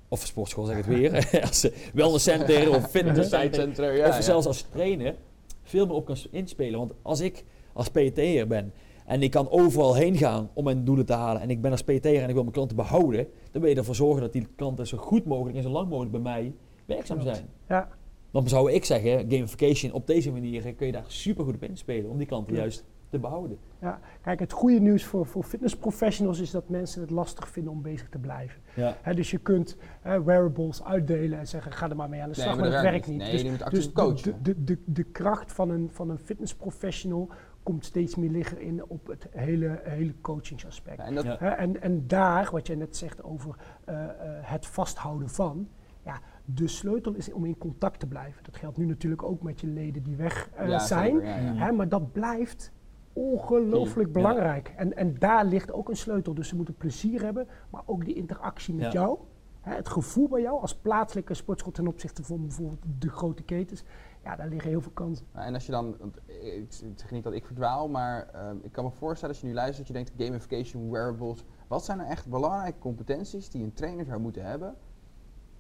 of sportschool zeg ik het weer, als wellnesscenter of fitnesscenter, Fitnesscentrum, ja. of ja. zelfs als trainer, veel meer op kan inspelen. Want als ik als PT'er ben en ik kan overal heen gaan om mijn doelen te halen en ik ben als PT'er en ik wil mijn klanten behouden, dan wil je ervoor zorgen dat die klanten zo goed mogelijk en zo lang mogelijk bij mij werkzaam Klopt. zijn. Ja, Dan zou ik zeggen, gamification op deze manier kun je daar super goed op inspelen om die klanten juist te behouden. ja. Kijk, het goede nieuws voor, voor fitnessprofessionals is dat mensen het lastig vinden om bezig te blijven. Ja. Hè, dus je kunt wearables uitdelen en zeggen, ga er maar mee aan de Nee, slag, maar maar, dat werkt werkt niet. niet. Nee, dus je moet actief dus coachen. De, de, de, de kracht van een, van een fitnessprofessional komt steeds meer liggen in op het hele, hele coachingsaspect. Ja, en dat, Ja. Hè, en, en daar, wat jij net zegt over eh, eh, het vasthouden van, ja, de sleutel is om in contact te blijven. Dat geldt nu natuurlijk ook met je leden die weg eh, ja, zijn. zeker. Hè, maar dat blijft ongelooflijk belangrijk. En, en daar ligt ook een sleutel. Dus ze moeten plezier hebben, maar ook die interactie met jou. Hè, het gevoel bij jou als plaatselijke sportschool ten opzichte van bijvoorbeeld de grote ketens. Ja, daar liggen heel veel kansen. Nou, en als je dan, ik, zeg niet dat ik verdwaal, maar ehm, ik kan me voorstellen als je nu luistert dat je denkt gamification, wearables. Wat zijn nou echt belangrijke competenties die een trainer zou moeten hebben,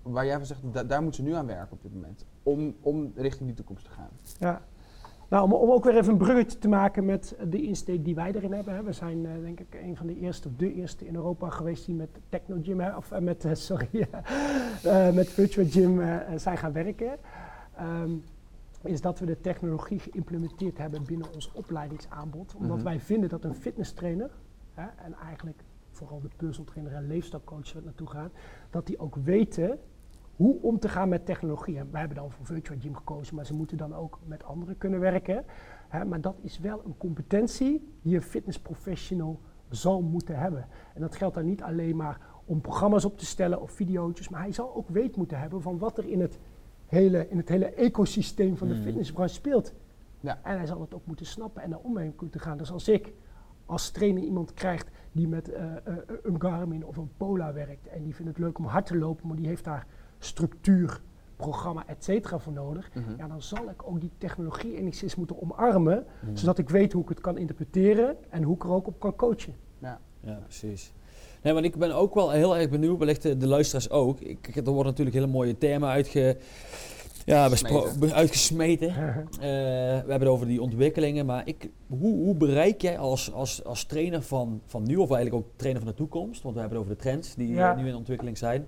waar jij van zegt, da- daar moeten ze nu aan werken op dit moment, om, om richting die toekomst te gaan? Ja. Nou, om, om ook weer even een bruggetje te maken met de insteek die wij erin hebben. Hè. We zijn eh, denk ik een van de eerste, of de eerste in Europa geweest die met Technogym, hè, of eh, met, eh, sorry, met Virtual Gym zijn gaan werken. Ehm, is dat we de technologie geïmplementeerd hebben binnen ons opleidingsaanbod. Omdat Mhm. wij vinden dat een fitnesstrainer, hè, en eigenlijk vooral de personal trainer en leefstijlcoach waar naartoe gaat, dat die ook weten hoe om te gaan met technologie. En wij hebben dan voor Virtual Gym gekozen, maar ze moeten dan ook met anderen kunnen werken. Hè, maar dat is wel een competentie die een fitnessprofessional zal moeten hebben. En dat geldt dan niet alleen maar om programma's op te stellen of video's, maar hij zal ook weet moeten hebben van wat er in het hele, in het hele ecosysteem van de Mhm. fitnessbranche speelt. Ja. En hij zal het ook moeten snappen en daar om mee moeten gaan. Dus als ik als trainer iemand krijgt die met eh, eh, een Garmin of een Polar werkt en die vindt het leuk om hard te lopen, maar die heeft daar structuur, programma, et cetera voor nodig, Mhm. ja, dan zal ik ook die technologie enigszins moeten omarmen, Mhm. zodat ik weet hoe ik het kan interpreteren en hoe ik er ook op kan coachen. Ja, precies. Nee, want ik ben ook wel heel erg benieuwd, wellicht de, de luisteraars ook. Ik, er worden natuurlijk hele mooie thema uitge, ja, uitgesmeten. Eh, we hebben het over die ontwikkelingen, maar ik, hoe, hoe bereik jij als, als, als trainer van, van nu, of eigenlijk ook trainer van de toekomst, want we hebben het over de trends die Ja. eh, nu in ontwikkeling zijn.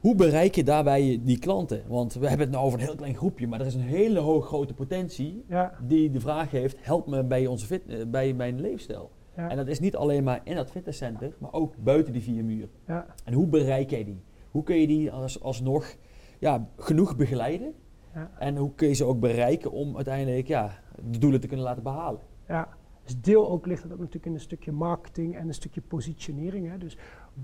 Hoe bereik je daarbij die klanten? Want we hebben het nou over een heel klein groepje, maar er is een hele hoog grote potentie Ja, die de vraag heeft, help me bij, onze fit, eh, bij mijn leefstijl. Ja, En dat is niet alleen maar in dat fitnesscenter, maar ook buiten die vier muren. ja. En hoe bereik jij die? Hoe kun je die als, alsnog ja, genoeg begeleiden? Ja. En hoe kun je ze ook bereiken om uiteindelijk ja, de doelen te kunnen laten behalen? Ja, dus deel ook ligt het ook natuurlijk in een stukje marketing en een stukje positionering. Hè. Dus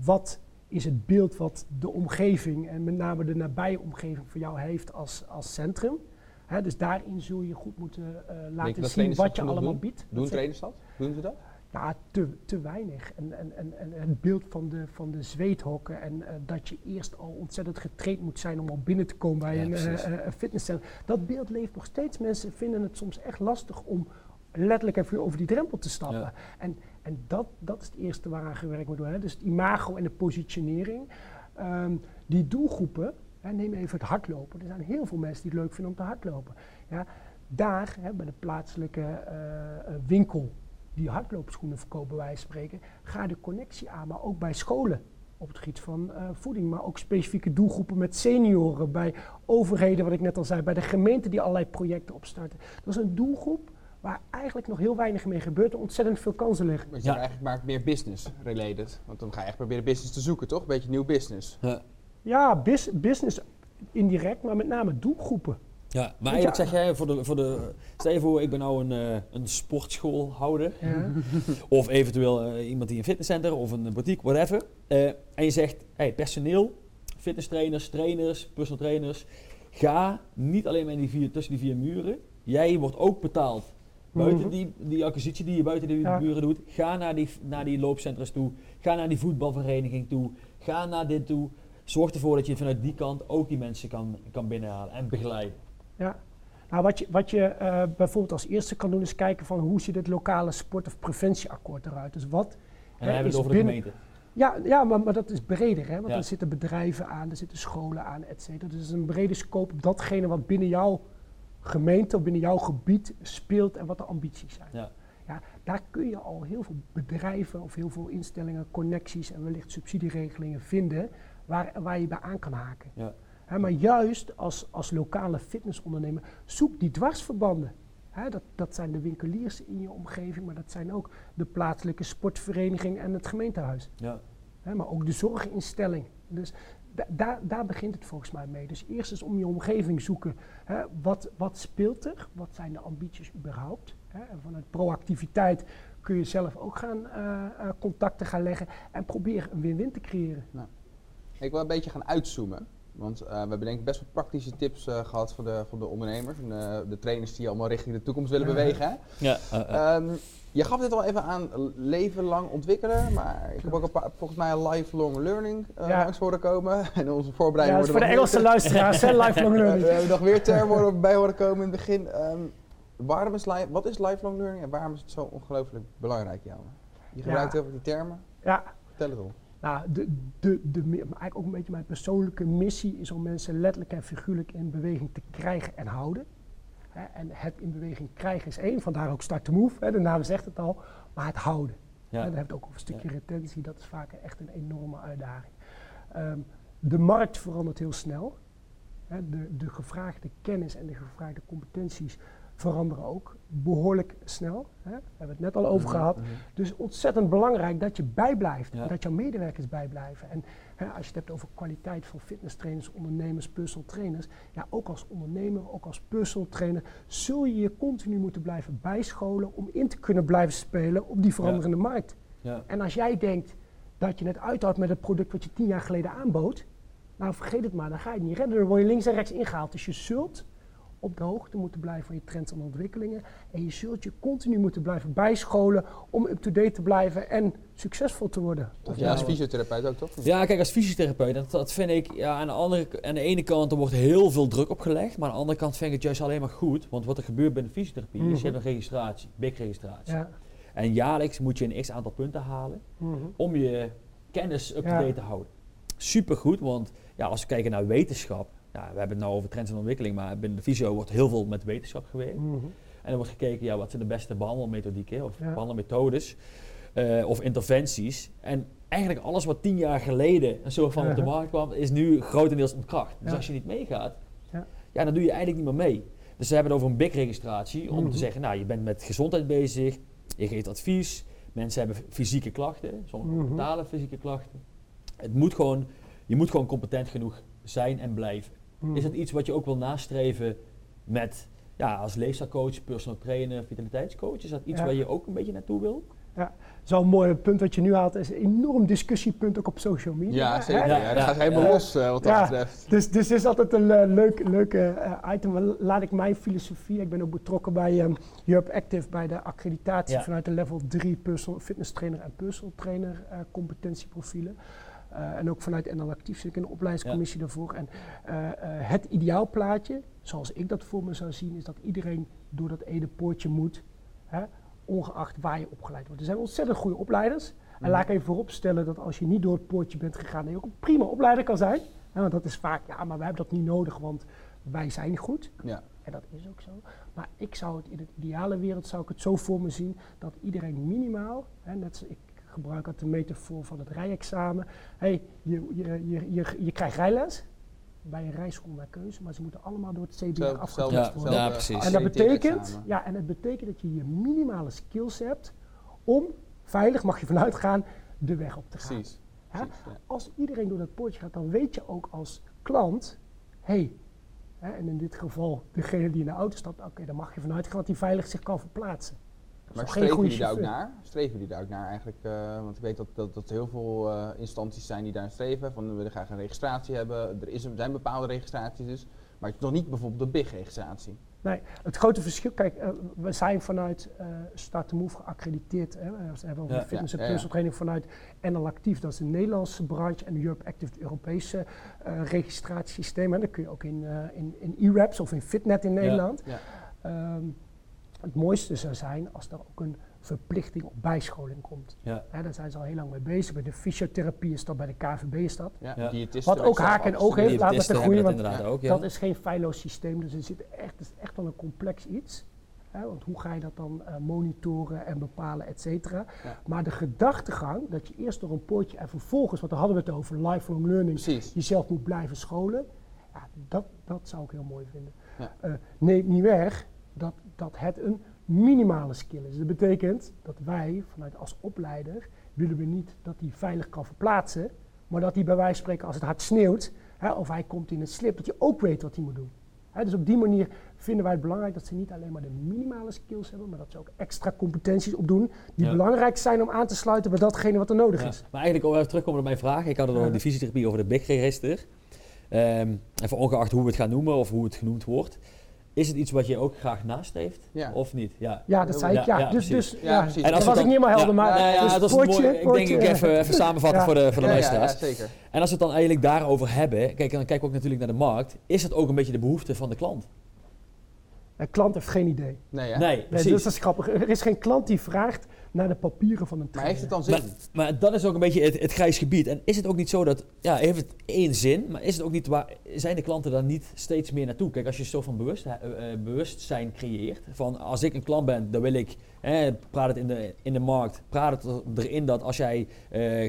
wat is het beeld wat de omgeving en met name de nabije omgeving voor jou heeft als, als centrum? Hè, dus daarin zul je goed moeten eh, laten dat zien wat dat je allemaal doen? biedt. Doen Dat trainers dat? Doen ze dat? Ja, te, te weinig. En, en, en, en het beeld van de, van de zweethokken en eh, dat je eerst al ontzettend getraind moet zijn om al binnen te komen bij Ja, een, een fitnesscenter. Dat beeld leeft nog steeds. Mensen vinden het soms echt lastig om letterlijk even over die drempel te stappen. Ja. En, en dat, dat is het eerste waaraan gewerkt moet worden. Hè. Dus het imago en de positionering. Ehm, die doelgroepen, hè, neem even het hardlopen. Er zijn heel veel mensen die het leuk vinden om te hardlopen. Ja, daar, hè, bij de plaatselijke winkel die hardloopschoenen verkopen, van spreken, ga de connectie aan, maar ook bij scholen op het gebied van eh, voeding, maar ook specifieke doelgroepen met senioren, bij overheden, wat ik net al zei, bij de gemeente die allerlei projecten opstarten. Dat is een doelgroep waar eigenlijk nog heel weinig mee gebeurt en ontzettend veel kansen liggen. Want je Ja. eigenlijk maar meer business related. Want dan ga je echt proberen business te zoeken, toch? Beetje nieuw business. Ja. Ja, bus- business indirect, maar met name doelgroepen. Ja, maar eigenlijk zeg jij voor de, voor de. Stel je voor, ik ben nou een, eh, een sportschoolhouder. Ja. Of eventueel eh, iemand die een fitnesscenter of een boutique, whatever. Eh, en je zegt, hey, personeel, fitnesstrainers, trainers, personal trainers. Ga niet alleen maar in die vier, tussen die vier muren. Jij wordt ook betaald. Buiten Mhm. die, die acquisitie die je buiten die Ja. muren doet. Ga naar die, naar die loopcentra's toe. Ga naar die voetbalvereniging toe. Ga naar dit toe. Zorg ervoor dat je vanuit die kant ook die mensen kan, kan binnenhalen en begeleiden. Ja. Nou, wat je, wat je eh, bijvoorbeeld als eerste kan doen is kijken van hoe ziet het lokale sport- of preventieakkoord eruit. Dus wat En dan hebben we is het over de gemeente. Ja, ja maar, maar dat is breder, hè? want Ja. er zitten bedrijven aan, er zitten scholen aan, et cetera. Dus het is een brede scope op datgene wat binnen jouw gemeente of binnen jouw gebied speelt en wat de ambities zijn. Ja. Ja, daar kun je al heel veel bedrijven of heel veel instellingen, connecties en wellicht subsidieregelingen vinden waar, waar je bij aan kan haken. Ja. Hè, maar juist als, als lokale fitnessondernemer, zoek die dwarsverbanden. Hè, dat, dat zijn de winkeliers in je omgeving, maar dat zijn ook de plaatselijke sportvereniging en het gemeentehuis. Ja. Hè, maar ook de zorginstelling. Dus da- daar, daar begint het volgens mij mee. Dus eerst eens om je omgeving zoeken. Hè, wat, wat speelt er? Wat zijn de ambities überhaupt? Hè, en vanuit proactiviteit kun je zelf ook gaan eh, eh, contacten gaan leggen en probeer een win-win te creëren. Ik wil een beetje gaan uitzoomen. Want eh, we hebben denk ik best wel praktische tips eh, gehad voor de, voor de ondernemers. En eh, de trainers die allemaal richting de toekomst willen Ja. bewegen. Hè? Ja, eh, eh. Ehm, je gaf dit al even aan, leven lang ontwikkelen. Maar ik heb ook een paar, volgens mij een lifelong learning eh, Ja. langs horen komen. En onze Ja, voorbereiding dat is voor de Engelse luisteraars, hè, lifelong we learning. hebben nog weer termen bij horen komen in het begin. Ehm, waarom is li- wat is lifelong learning en waarom is het zo ongelooflijk belangrijk, Jan? Je gebruikt heel veel die termen. Ja, Vertel het op. Nou, de, de, de, maar eigenlijk ook een beetje mijn persoonlijke missie is om mensen letterlijk en figuurlijk in beweging te krijgen en houden. En het in beweging krijgen is één, vandaar ook start to move, de naam zegt het al, maar het houden. ja. Hè, dan heb je ook over een stukje retentie, dat is vaak echt een enorme uitdaging. Ehm, de markt verandert heel snel. De, de gevraagde kennis en de gevraagde competenties veranderen ook behoorlijk snel. Hè. Daar hebben we het net al over gehad. Mhm. Dus ontzettend belangrijk dat je bijblijft. Ja. En dat jouw medewerkers bijblijven. En hè, als je het hebt over kwaliteit van fitnesstrainers, ondernemers, personal trainers. Ja, ook als ondernemer, ook als personal trainer, zul je je continu moeten blijven bijscholen om in te kunnen blijven spelen op die veranderende markt. ja. En als jij denkt dat je het uithoudt met het product wat je tien jaar geleden aanbood, nou vergeet het maar, dan ga je het niet redden. Dan word je links en rechts ingehaald. Dus je zult op de hoogte moeten blijven van je trends en ontwikkelingen. En je zult je continu moeten blijven bijscholen om up-to-date te blijven en succesvol te worden. Of Ja, als fysiotherapeut ook, toch? Ja, kijk, als fysiotherapeut, dat, dat vind ik, ja, aan de, andere, aan de ene kant er wordt heel veel druk opgelegd, maar aan de andere kant vind ik het juist alleen maar goed. Want wat er gebeurt bij de fysiotherapie is, Mhm. je hebt een registratie, big registratie. Ja. En jaarlijks moet je een x aantal punten halen Mhm. om je kennis up-to-date Ja. te houden. Supergoed, want ja, als we kijken naar wetenschap, ja, we hebben het nou over trends en ontwikkeling, maar binnen de fysio wordt heel veel met wetenschap gewerkt. Mhm. En er wordt gekeken, ja, wat zijn de beste behandelmethodieken of Ja. behandelmethodes. eh, of interventies. En eigenlijk alles wat tien jaar geleden een soort van op de markt kwam, is nu grotendeels ontkracht. Dus Ja. als je niet meegaat, Ja. ja. dan doe je eigenlijk niet meer mee. Dus ze hebben het over een BIC-registratie om Mhm. te zeggen, nou je bent met gezondheid bezig, je geeft advies, mensen hebben fysieke klachten, sommigen Mhm. mentale fysieke klachten. Het moet gewoon, je moet gewoon competent genoeg zijn en blijven. Hmm. Is het iets wat je ook wil nastreven met, ja, als leefstijlcoach, personal trainer, vitaliteitscoach? Is dat iets Ja. waar je ook een beetje naartoe wil? Zo'n mooi punt wat je nu haalt, is een enorm discussiepunt ook op social media. Ja, zeker. Ja, Ja, dat ja, gaat helemaal ja. los eh, wat dat Ja. betreft. Dus, dus het is altijd een eh, leuk, leuk eh, item. Laat ik mijn filosofie. Ik ben ook betrokken bij ehm Europe Active bij de accreditatie Ja. vanuit de level 3 personal fitness trainer en personal trainer eh, competentieprofielen. Eh, en ook vanuit NL Actief zit ik in de opleidingscommissie daarvoor. En eh, eh, het ideaalplaatje, zoals ik dat voor me zou zien, is dat iedereen door dat ene poortje moet. Hè, ongeacht waar je opgeleid wordt. Er zijn ontzettend goede opleiders. En laat ik even vooropstellen dat als je niet door het poortje bent gegaan, dat je ook een prima opleider kan zijn. Hè, want dat is vaak, ja, maar wij hebben dat niet nodig, want wij zijn goed. Ja. En dat is ook zo. Maar ik zou het in het ideale wereld zou ik het zo voor me zien dat iedereen minimaal, hè, net ik gebruik het de metafoor van het rijexamen. Hey, je, je, je, je, je krijgt rijles bij een rijschool naar keuze, maar ze moeten allemaal door het CBR afgetoetst worden. Ja, zelf, precies. eh, En dat betekent, ja, en het betekent dat je je minimale skills hebt om veilig, mag je vanuit gaan, de weg op te gaan. Precies. Ja. Als iedereen door dat poortje gaat, dan weet je ook als klant, hé, hè, en in dit geval degene die in de auto stapt, oké, dan mag je vanuit gaan dat hij veilig zich kan verplaatsen. Dat Maar streven jullie daar ook naar? Streven jullie daar ook naar eigenlijk? eh, want ik weet dat, dat, dat er heel veel eh, instanties zijn die daar streven. Van we willen graag een registratie hebben. Er is, een- zijn bepaalde registraties dus. Maar het is nog niet bijvoorbeeld de BIG-registratie. Nee, het grote verschil, kijk, eh, we zijn vanuit Start to Move geaccrediteerd. Hè. We hebben over Ja, fitness en ja, ja. personal training vanuit NL Actief, dat is een Nederlandse branche, en Europe Active, het Europese registratiesysteem. En dan kun je ook in, in, in E-Raps of in Fitnet in Nederland. Ja. Ehm, het mooiste zou zijn als er ook een verplichting op bijscholing komt. Ja. Daar zijn ze al heel lang mee bezig. Bij de fysiotherapie is dat, bij de KVB is dat. Ja, Wat ook haak en oog heeft, goede, hebben dat want ook. Dat is geen feilloos systeem, dus er zit echt, het is echt wel een complex iets. Hè, want hoe ga je dat dan eh, monitoren en bepalen, et cetera. Ja. Maar de gedachtegang dat je eerst door een poortje en vervolgens, want daar hadden we het over, lifelong learning, Precies. jezelf moet blijven scholen. Ja, dat, dat zou ik heel mooi vinden. Ja. Eh, neemt niet weg dat, dat het een minimale skill is. Dat betekent dat wij vanuit als opleider willen we niet dat hij veilig kan verplaatsen, maar dat hij bij wijze van spreken als het hard sneeuwt hè, of hij komt in een slip, dat je ook weet wat hij moet doen. Hè, dus op die manier vinden wij het belangrijk dat ze niet alleen maar de minimale skills hebben, maar dat ze ook extra competenties opdoen die Ja. belangrijk zijn om aan te sluiten bij datgene wat er nodig Ja. is. Maar eigenlijk om even terugkomen op mijn vraag. Ik had het over Ja. de fysiotherapie, over de BIG-register. Ehm even ongeacht hoe we het gaan noemen of hoe het genoemd wordt. Is het iets wat je ook graag nastreeft? Ja. Of niet? Ja. Ja, dat zei ik. Ja, Ja, dus, dus Ja, precies. dat En als was het ik niet helemaal helder, ja, maar ja, dus dat is mooi. poortje- Ik denk ik even, even samenvatten Ja. voor de, voor de luisteraars. zeker. En als we het dan eigenlijk daarover hebben, kijk, dan kijken we ook natuurlijk naar de markt. Is het ook een beetje de behoefte van de klant? De klant heeft geen idee. Nee, ja. Nee, Nee, precies. dus dat is grappig. Er is geen klant die vraagt naar de papieren van een Maar trainer. heeft het dan zin? Maar, maar dat is ook een beetje het, het grijs gebied. En is het ook niet zo dat, ja, heeft het één zin, maar is het ook niet waar, zijn de klanten daar niet steeds meer naartoe? Kijk, als je zo van bewust, eh, eh, bewustzijn creëert, van als ik een klant ben, dan wil ik, hè, praat het in de, in de markt, praat het er- erin dat als jij eh,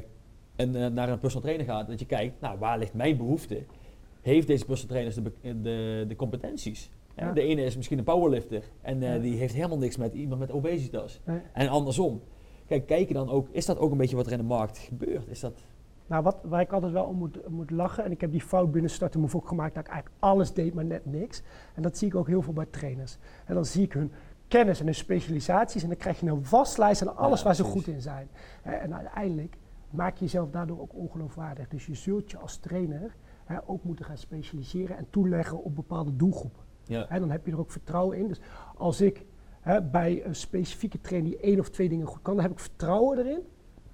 een, eh, naar een personal trainer gaat, dat je kijkt, nou, waar ligt mijn behoefte? Heeft deze personal trainers de, de, de competenties? Ja. De ene is misschien een powerlifter en eh, Ja. die heeft helemaal niks met iemand met obesitas. Nee. En andersom. Kijk, kijken dan ook, is dat ook een beetje wat er in de markt gebeurt? Is dat, Nou, wat, waar ik altijd wel om moet, moet lachen, en ik heb die fout binnen Start Move ook gemaakt, dat ik eigenlijk alles deed, maar net niks. En dat zie ik ook heel veel bij trainers. En dan zie ik hun kennis en hun specialisaties en dan krijg je een waslijst aan alles Ja, waar ze goed in zijn. En uiteindelijk maak je jezelf daardoor ook ongeloofwaardig. Dus je zult je als trainer hè, ook moeten gaan specialiseren en toeleggen op bepaalde doelgroepen. Ja. Hè, dan heb je er ook vertrouwen in. Dus als ik hè, bij een specifieke trainer die één of twee dingen goed kan, dan heb ik vertrouwen erin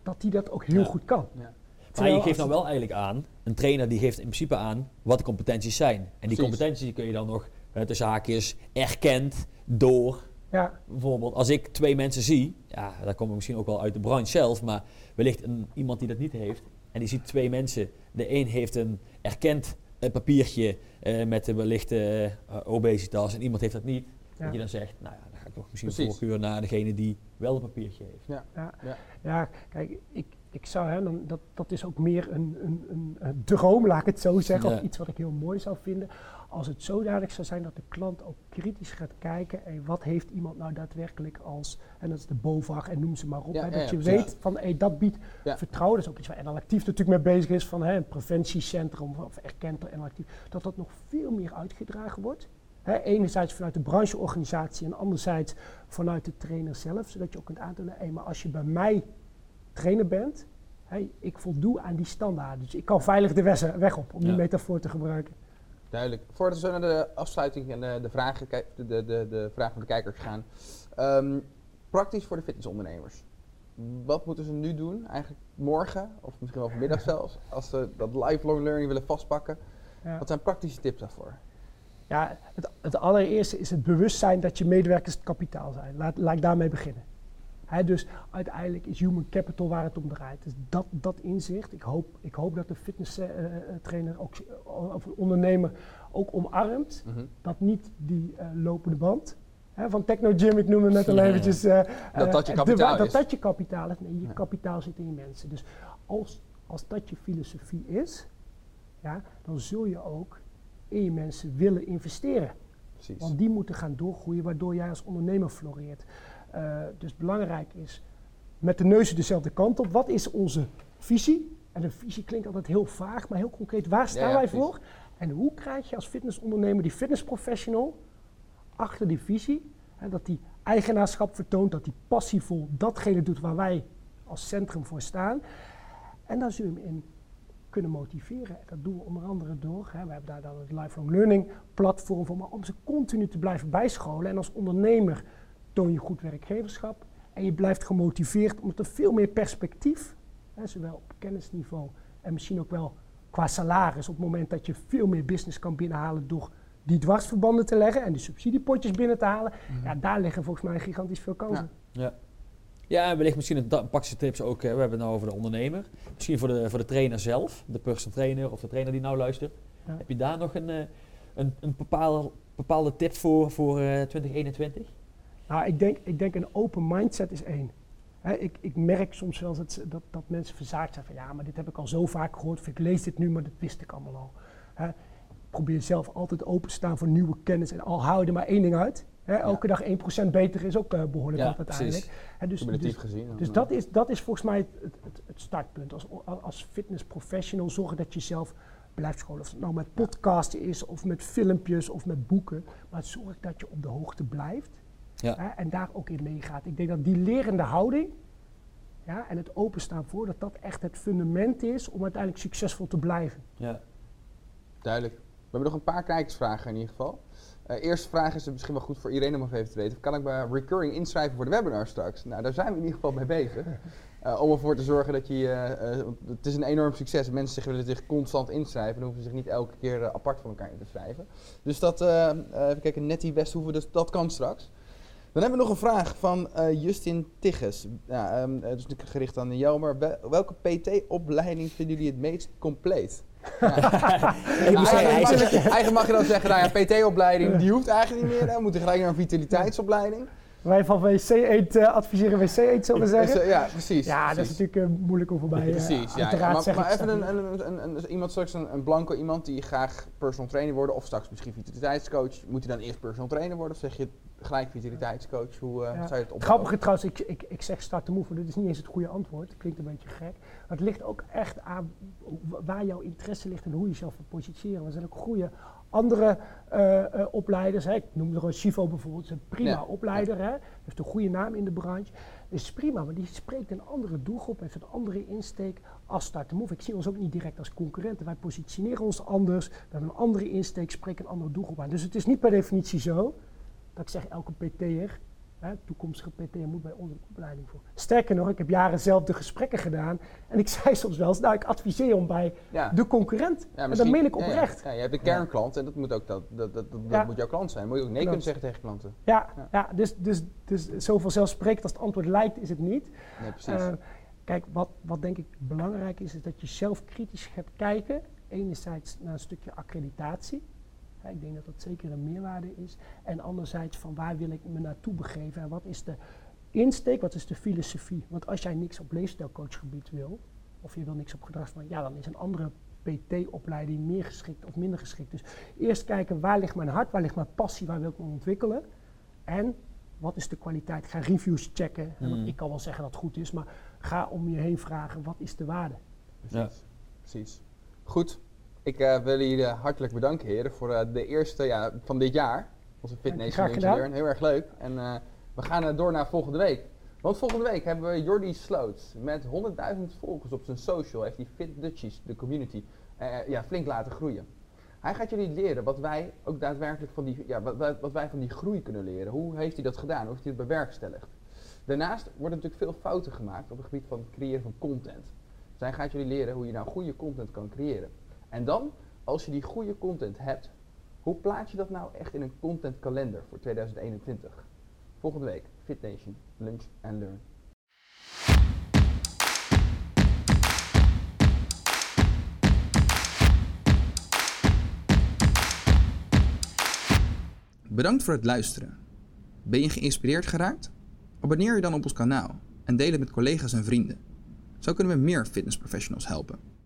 dat die dat ook heel Ja. goed kan. Ja. Maar je geeft als nou wel eigenlijk aan, een trainer die geeft in principe aan wat de competenties zijn. En die Precies. competenties kun je dan nog uh, tussen haakjes erkend door Ja, bijvoorbeeld als ik twee mensen zie, ja, dat komt misschien ook wel uit de branche zelf, maar wellicht een, iemand die dat niet heeft en die ziet twee mensen. De een heeft een erkend eh, papiertje eh, met eh, wellicht eh, obesitas en iemand heeft dat niet. Ja. Dat je dan zegt, nou ja, dan ga ik toch misschien Precies. voorkeur naar degene die wel een papiertje heeft. Ja. Ja, Ja. ja kijk, ik, ik zou, hè, dan, dat, dat is ook meer een, een, een, een droom, laat ik het zo zeggen, Ja. of iets wat ik heel mooi zou vinden. Als het zodanig zou zijn dat de klant ook kritisch gaat kijken, hey, wat heeft iemand nou daadwerkelijk als, en dat is de BOVAG en noem ze maar op, Ja, hè, dat ja, je weet van hey, dat biedt vertrouwen. Dat is ook iets waar NL Actief natuurlijk mee bezig is, van hè, een preventiecentrum of erkent door NL Actief, dat dat nog veel meer uitgedragen wordt. Hè, enerzijds vanuit de brancheorganisatie en anderzijds vanuit de trainer zelf, zodat je ook kunt aantonen, hey, maar als je bij mij trainer bent, hey, ik voldoe aan die standaarden. Dus ik kan veilig de weg op, om die Ja. metafoor te gebruiken. Duidelijk. Voordat we naar de afsluiting en de, de, vragen, de, de, de, de vragen van de kijkers gaan. Ehm, praktisch voor de fitnessondernemers. Wat moeten ze nu doen? Eigenlijk morgen, of misschien wel vanmiddag zelfs, als ze dat lifelong learning willen vastpakken. Ja. Wat zijn praktische tips daarvoor? Ja, het, het allereerste is het bewustzijn dat je medewerkers het kapitaal zijn. Laat, laat ik daarmee beginnen. Dus uiteindelijk is human capital waar het om draait. Dus dat, dat inzicht, ik hoop, ik hoop dat de fitnesstrainer ook, eh, of een ondernemer ook omarmt. Mhm. Dat niet die eh, lopende band hè, van Techno Gym, ik noemde net al Ja, eventjes. eh, Dat dat je eh, kapitaal de- is. Dat dat je kapitaal is. Nee, je Ja. kapitaal zit in je mensen. Dus als, als dat je filosofie is, ja, dan zul je ook in je mensen willen investeren. Precies. Want die moeten gaan doorgroeien, waardoor jij als ondernemer floreert. Eh, dus belangrijk is, met de neuzen dezelfde kant op. Wat is onze visie? En een visie klinkt altijd heel vaag, maar heel concreet. Waar staan ja, wij precies. voor? En hoe krijg je als fitnessondernemer die fitnessprofessional achter die visie? Hè, dat die eigenaarschap vertoont, dat die passievol datgene doet waar wij als centrum voor staan. En daar zul je hem in kunnen motiveren. En dat doen we onder andere door, hè, we hebben daar dan het lifelong learning platform voor, maar om ze continu te blijven bijscholen. En als ondernemer toon je goed werkgeverschap en je blijft gemotiveerd omdat er veel meer perspectief, hè, zowel op kennisniveau en misschien ook wel qua salaris, op het moment dat je veel meer business kan binnenhalen door die dwarsverbanden te leggen en die subsidiepotjes binnen te halen, ja, daar liggen volgens mij gigantisch veel kansen. Ja. Ja, en wellicht misschien een praktische tips ook. eh, we hebben het nou over de ondernemer. Misschien voor de, voor de trainer zelf, de personal trainer of de trainer die nou luistert. Ja. Heb je daar nog een, eh, een, een bepaalde, bepaalde tip voor, voor eh 2021? Nou, ik denk, ik denk een open mindset is één. Ik, ik merk soms wel dat, dat, dat mensen verzaakt zijn van ja, maar dit heb ik al zo vaak gehoord, of ik lees dit nu, maar dat wist ik allemaal al. Probeer zelf altijd open te staan voor nieuwe kennis en al hou je er maar één ding uit. Elke dag 1% beter is ook eh, behoorlijk Ja, wat uiteindelijk. Dus, dus, gezien. dus dat is, dat is volgens mij het, het, het startpunt. Als, als fitness professional zorgen dat je zelf blijft scholen. Of het nou met podcasten is, of met filmpjes, of met boeken. Maar zorg dat je op de hoogte blijft. Ja. Hè, en daar ook in meegaat. Ik denk dat die lerende houding ja, en het openstaan voor, dat dat echt het fundament is om uiteindelijk succesvol te blijven. Ja. Duidelijk. We hebben nog een paar kijkersvragen in ieder geval. Eh eerste vraag is het misschien wel goed voor iedereen om even te weten. Kan ik bij recurring inschrijven voor de webinar straks? Nou, daar zijn we in ieder geval mee bezig. Eh, om ervoor te zorgen dat je... eh, eh, het is een enorm succes. Mensen zich willen zich constant inschrijven. Dan hoeven ze zich niet elke keer apart van elkaar in te schrijven. Dus dat, even kijken, Nettie Westhoeven, dus dat kan straks. Dan hebben we nog een vraag van eh, Justin Tigges. Ja, ehm, eh, dus natuurlijk gericht aan Jelmer. Wel- welke PT-opleiding vinden jullie het meest compleet? Ik Nou, moet zeggen, hij eigenlijk, mag je, eigenlijk mag je dan zeggen, nou ja, PT-opleiding, die hoeft eigenlijk niet meer. hè. We moeten gelijk naar een vitaliteitsopleiding. Wij van WC Eet eh, adviseren WC Eet, zullen we zeggen. ja, precies. Ja, dat is natuurlijk eh, moeilijk om voorbij. eh, Precies, ja. Maar, maar even een, een, een, een- iemand straks een, een blanco iemand die graag personal trainer worden of straks misschien vitaliteitscoach. Moet hij dan eerst personal trainer worden of zeg je gelijk vitaliteitscoach? Hoe eh, Ja. zou je het op? Het grappige trouwens, ik, ik, ik zeg start to move, maar dit is niet eens het goede antwoord. Klinkt een beetje gek. Maar het ligt ook echt aan wa- waar jouw interesse ligt en hoe je jezelf wil positioneren. Er zijn ook goede andere eh, eh, opleiders. Hè. Ik noem er een Chivo bijvoorbeeld, is een prima Ja. opleider. Hè. Heeft een goede naam in de branche. Is prima, maar die spreekt een andere doelgroep, heeft een andere insteek als Start to Move. Ik zie ons ook niet direct als concurrenten. Wij positioneren ons anders, we hebben een andere insteek, spreken een andere doelgroep aan. Dus het is niet per definitie zo dat ik zeg elke PT'er, toekomstige PT'er moet bij onze opleiding voor. Sterker nog, ik heb jaren zelf de gesprekken gedaan en ik zei soms wel eens, nou ik adviseer om bij Ja. de concurrent. Ja, en dat meen ik oprecht. Ja, je hebt een kernklant en dat moet ook dat, dat, dat, moet jouw klant zijn. Moet je ook nee kunnen zeggen tegen klanten. Ja, Ja. dus, dus, dus zoveel zelfsprekend als het antwoord lijkt, is het niet. Nee, precies. Eh, kijk, wat, wat denk ik belangrijk is, is dat je zelf kritisch gaat kijken. Enerzijds naar een stukje accreditatie. Ik denk dat dat zeker een meerwaarde is. En anderzijds van waar wil ik me naartoe begeven en wat is de insteek, wat is de filosofie? Want als jij niks op leefstijlcoachgebied wil, of je wil niks op gedragsverandering, ja, dan is een andere PT-opleiding meer geschikt of minder geschikt. Dus eerst kijken waar ligt mijn hart, waar ligt mijn passie, waar wil ik me ontwikkelen. En wat is de kwaliteit? Ga reviews checken. En Mm. Ik kan wel zeggen dat het goed is, maar ga om je heen vragen wat is de waarde. Precies. Precies. Goed. Ik eh, wil jullie hartelijk bedanken, heren, voor eh, de eerste ja, van dit jaar. Onze Fitness. Learn. Heel erg leuk. En eh, we gaan door naar volgende week. Want volgende week hebben we Jordi Sloots. Met 100.000 volgers op zijn social heeft hij Fit Dutchies, de community, ja, flink laten groeien. Hij gaat jullie leren wat wij ook daadwerkelijk van die, ja, wat, wat, wij van die groei kunnen leren. Hoe heeft hij dat gedaan? Hoe heeft hij het bewerkstelligd? Daarnaast worden natuurlijk veel fouten gemaakt op het gebied van het creëren van content. Dus hij gaat jullie leren hoe je nou goede content kan creëren. En dan, als je die goede content hebt, hoe plaats je dat nou echt in een content kalender voor 2021? Volgende week, Fit Nation, Lunch and Learn. Bedankt voor het luisteren. Ben je geïnspireerd geraakt? Abonneer je dan op ons kanaal en deel het met collega's en vrienden. Zo kunnen we meer fitnessprofessionals helpen.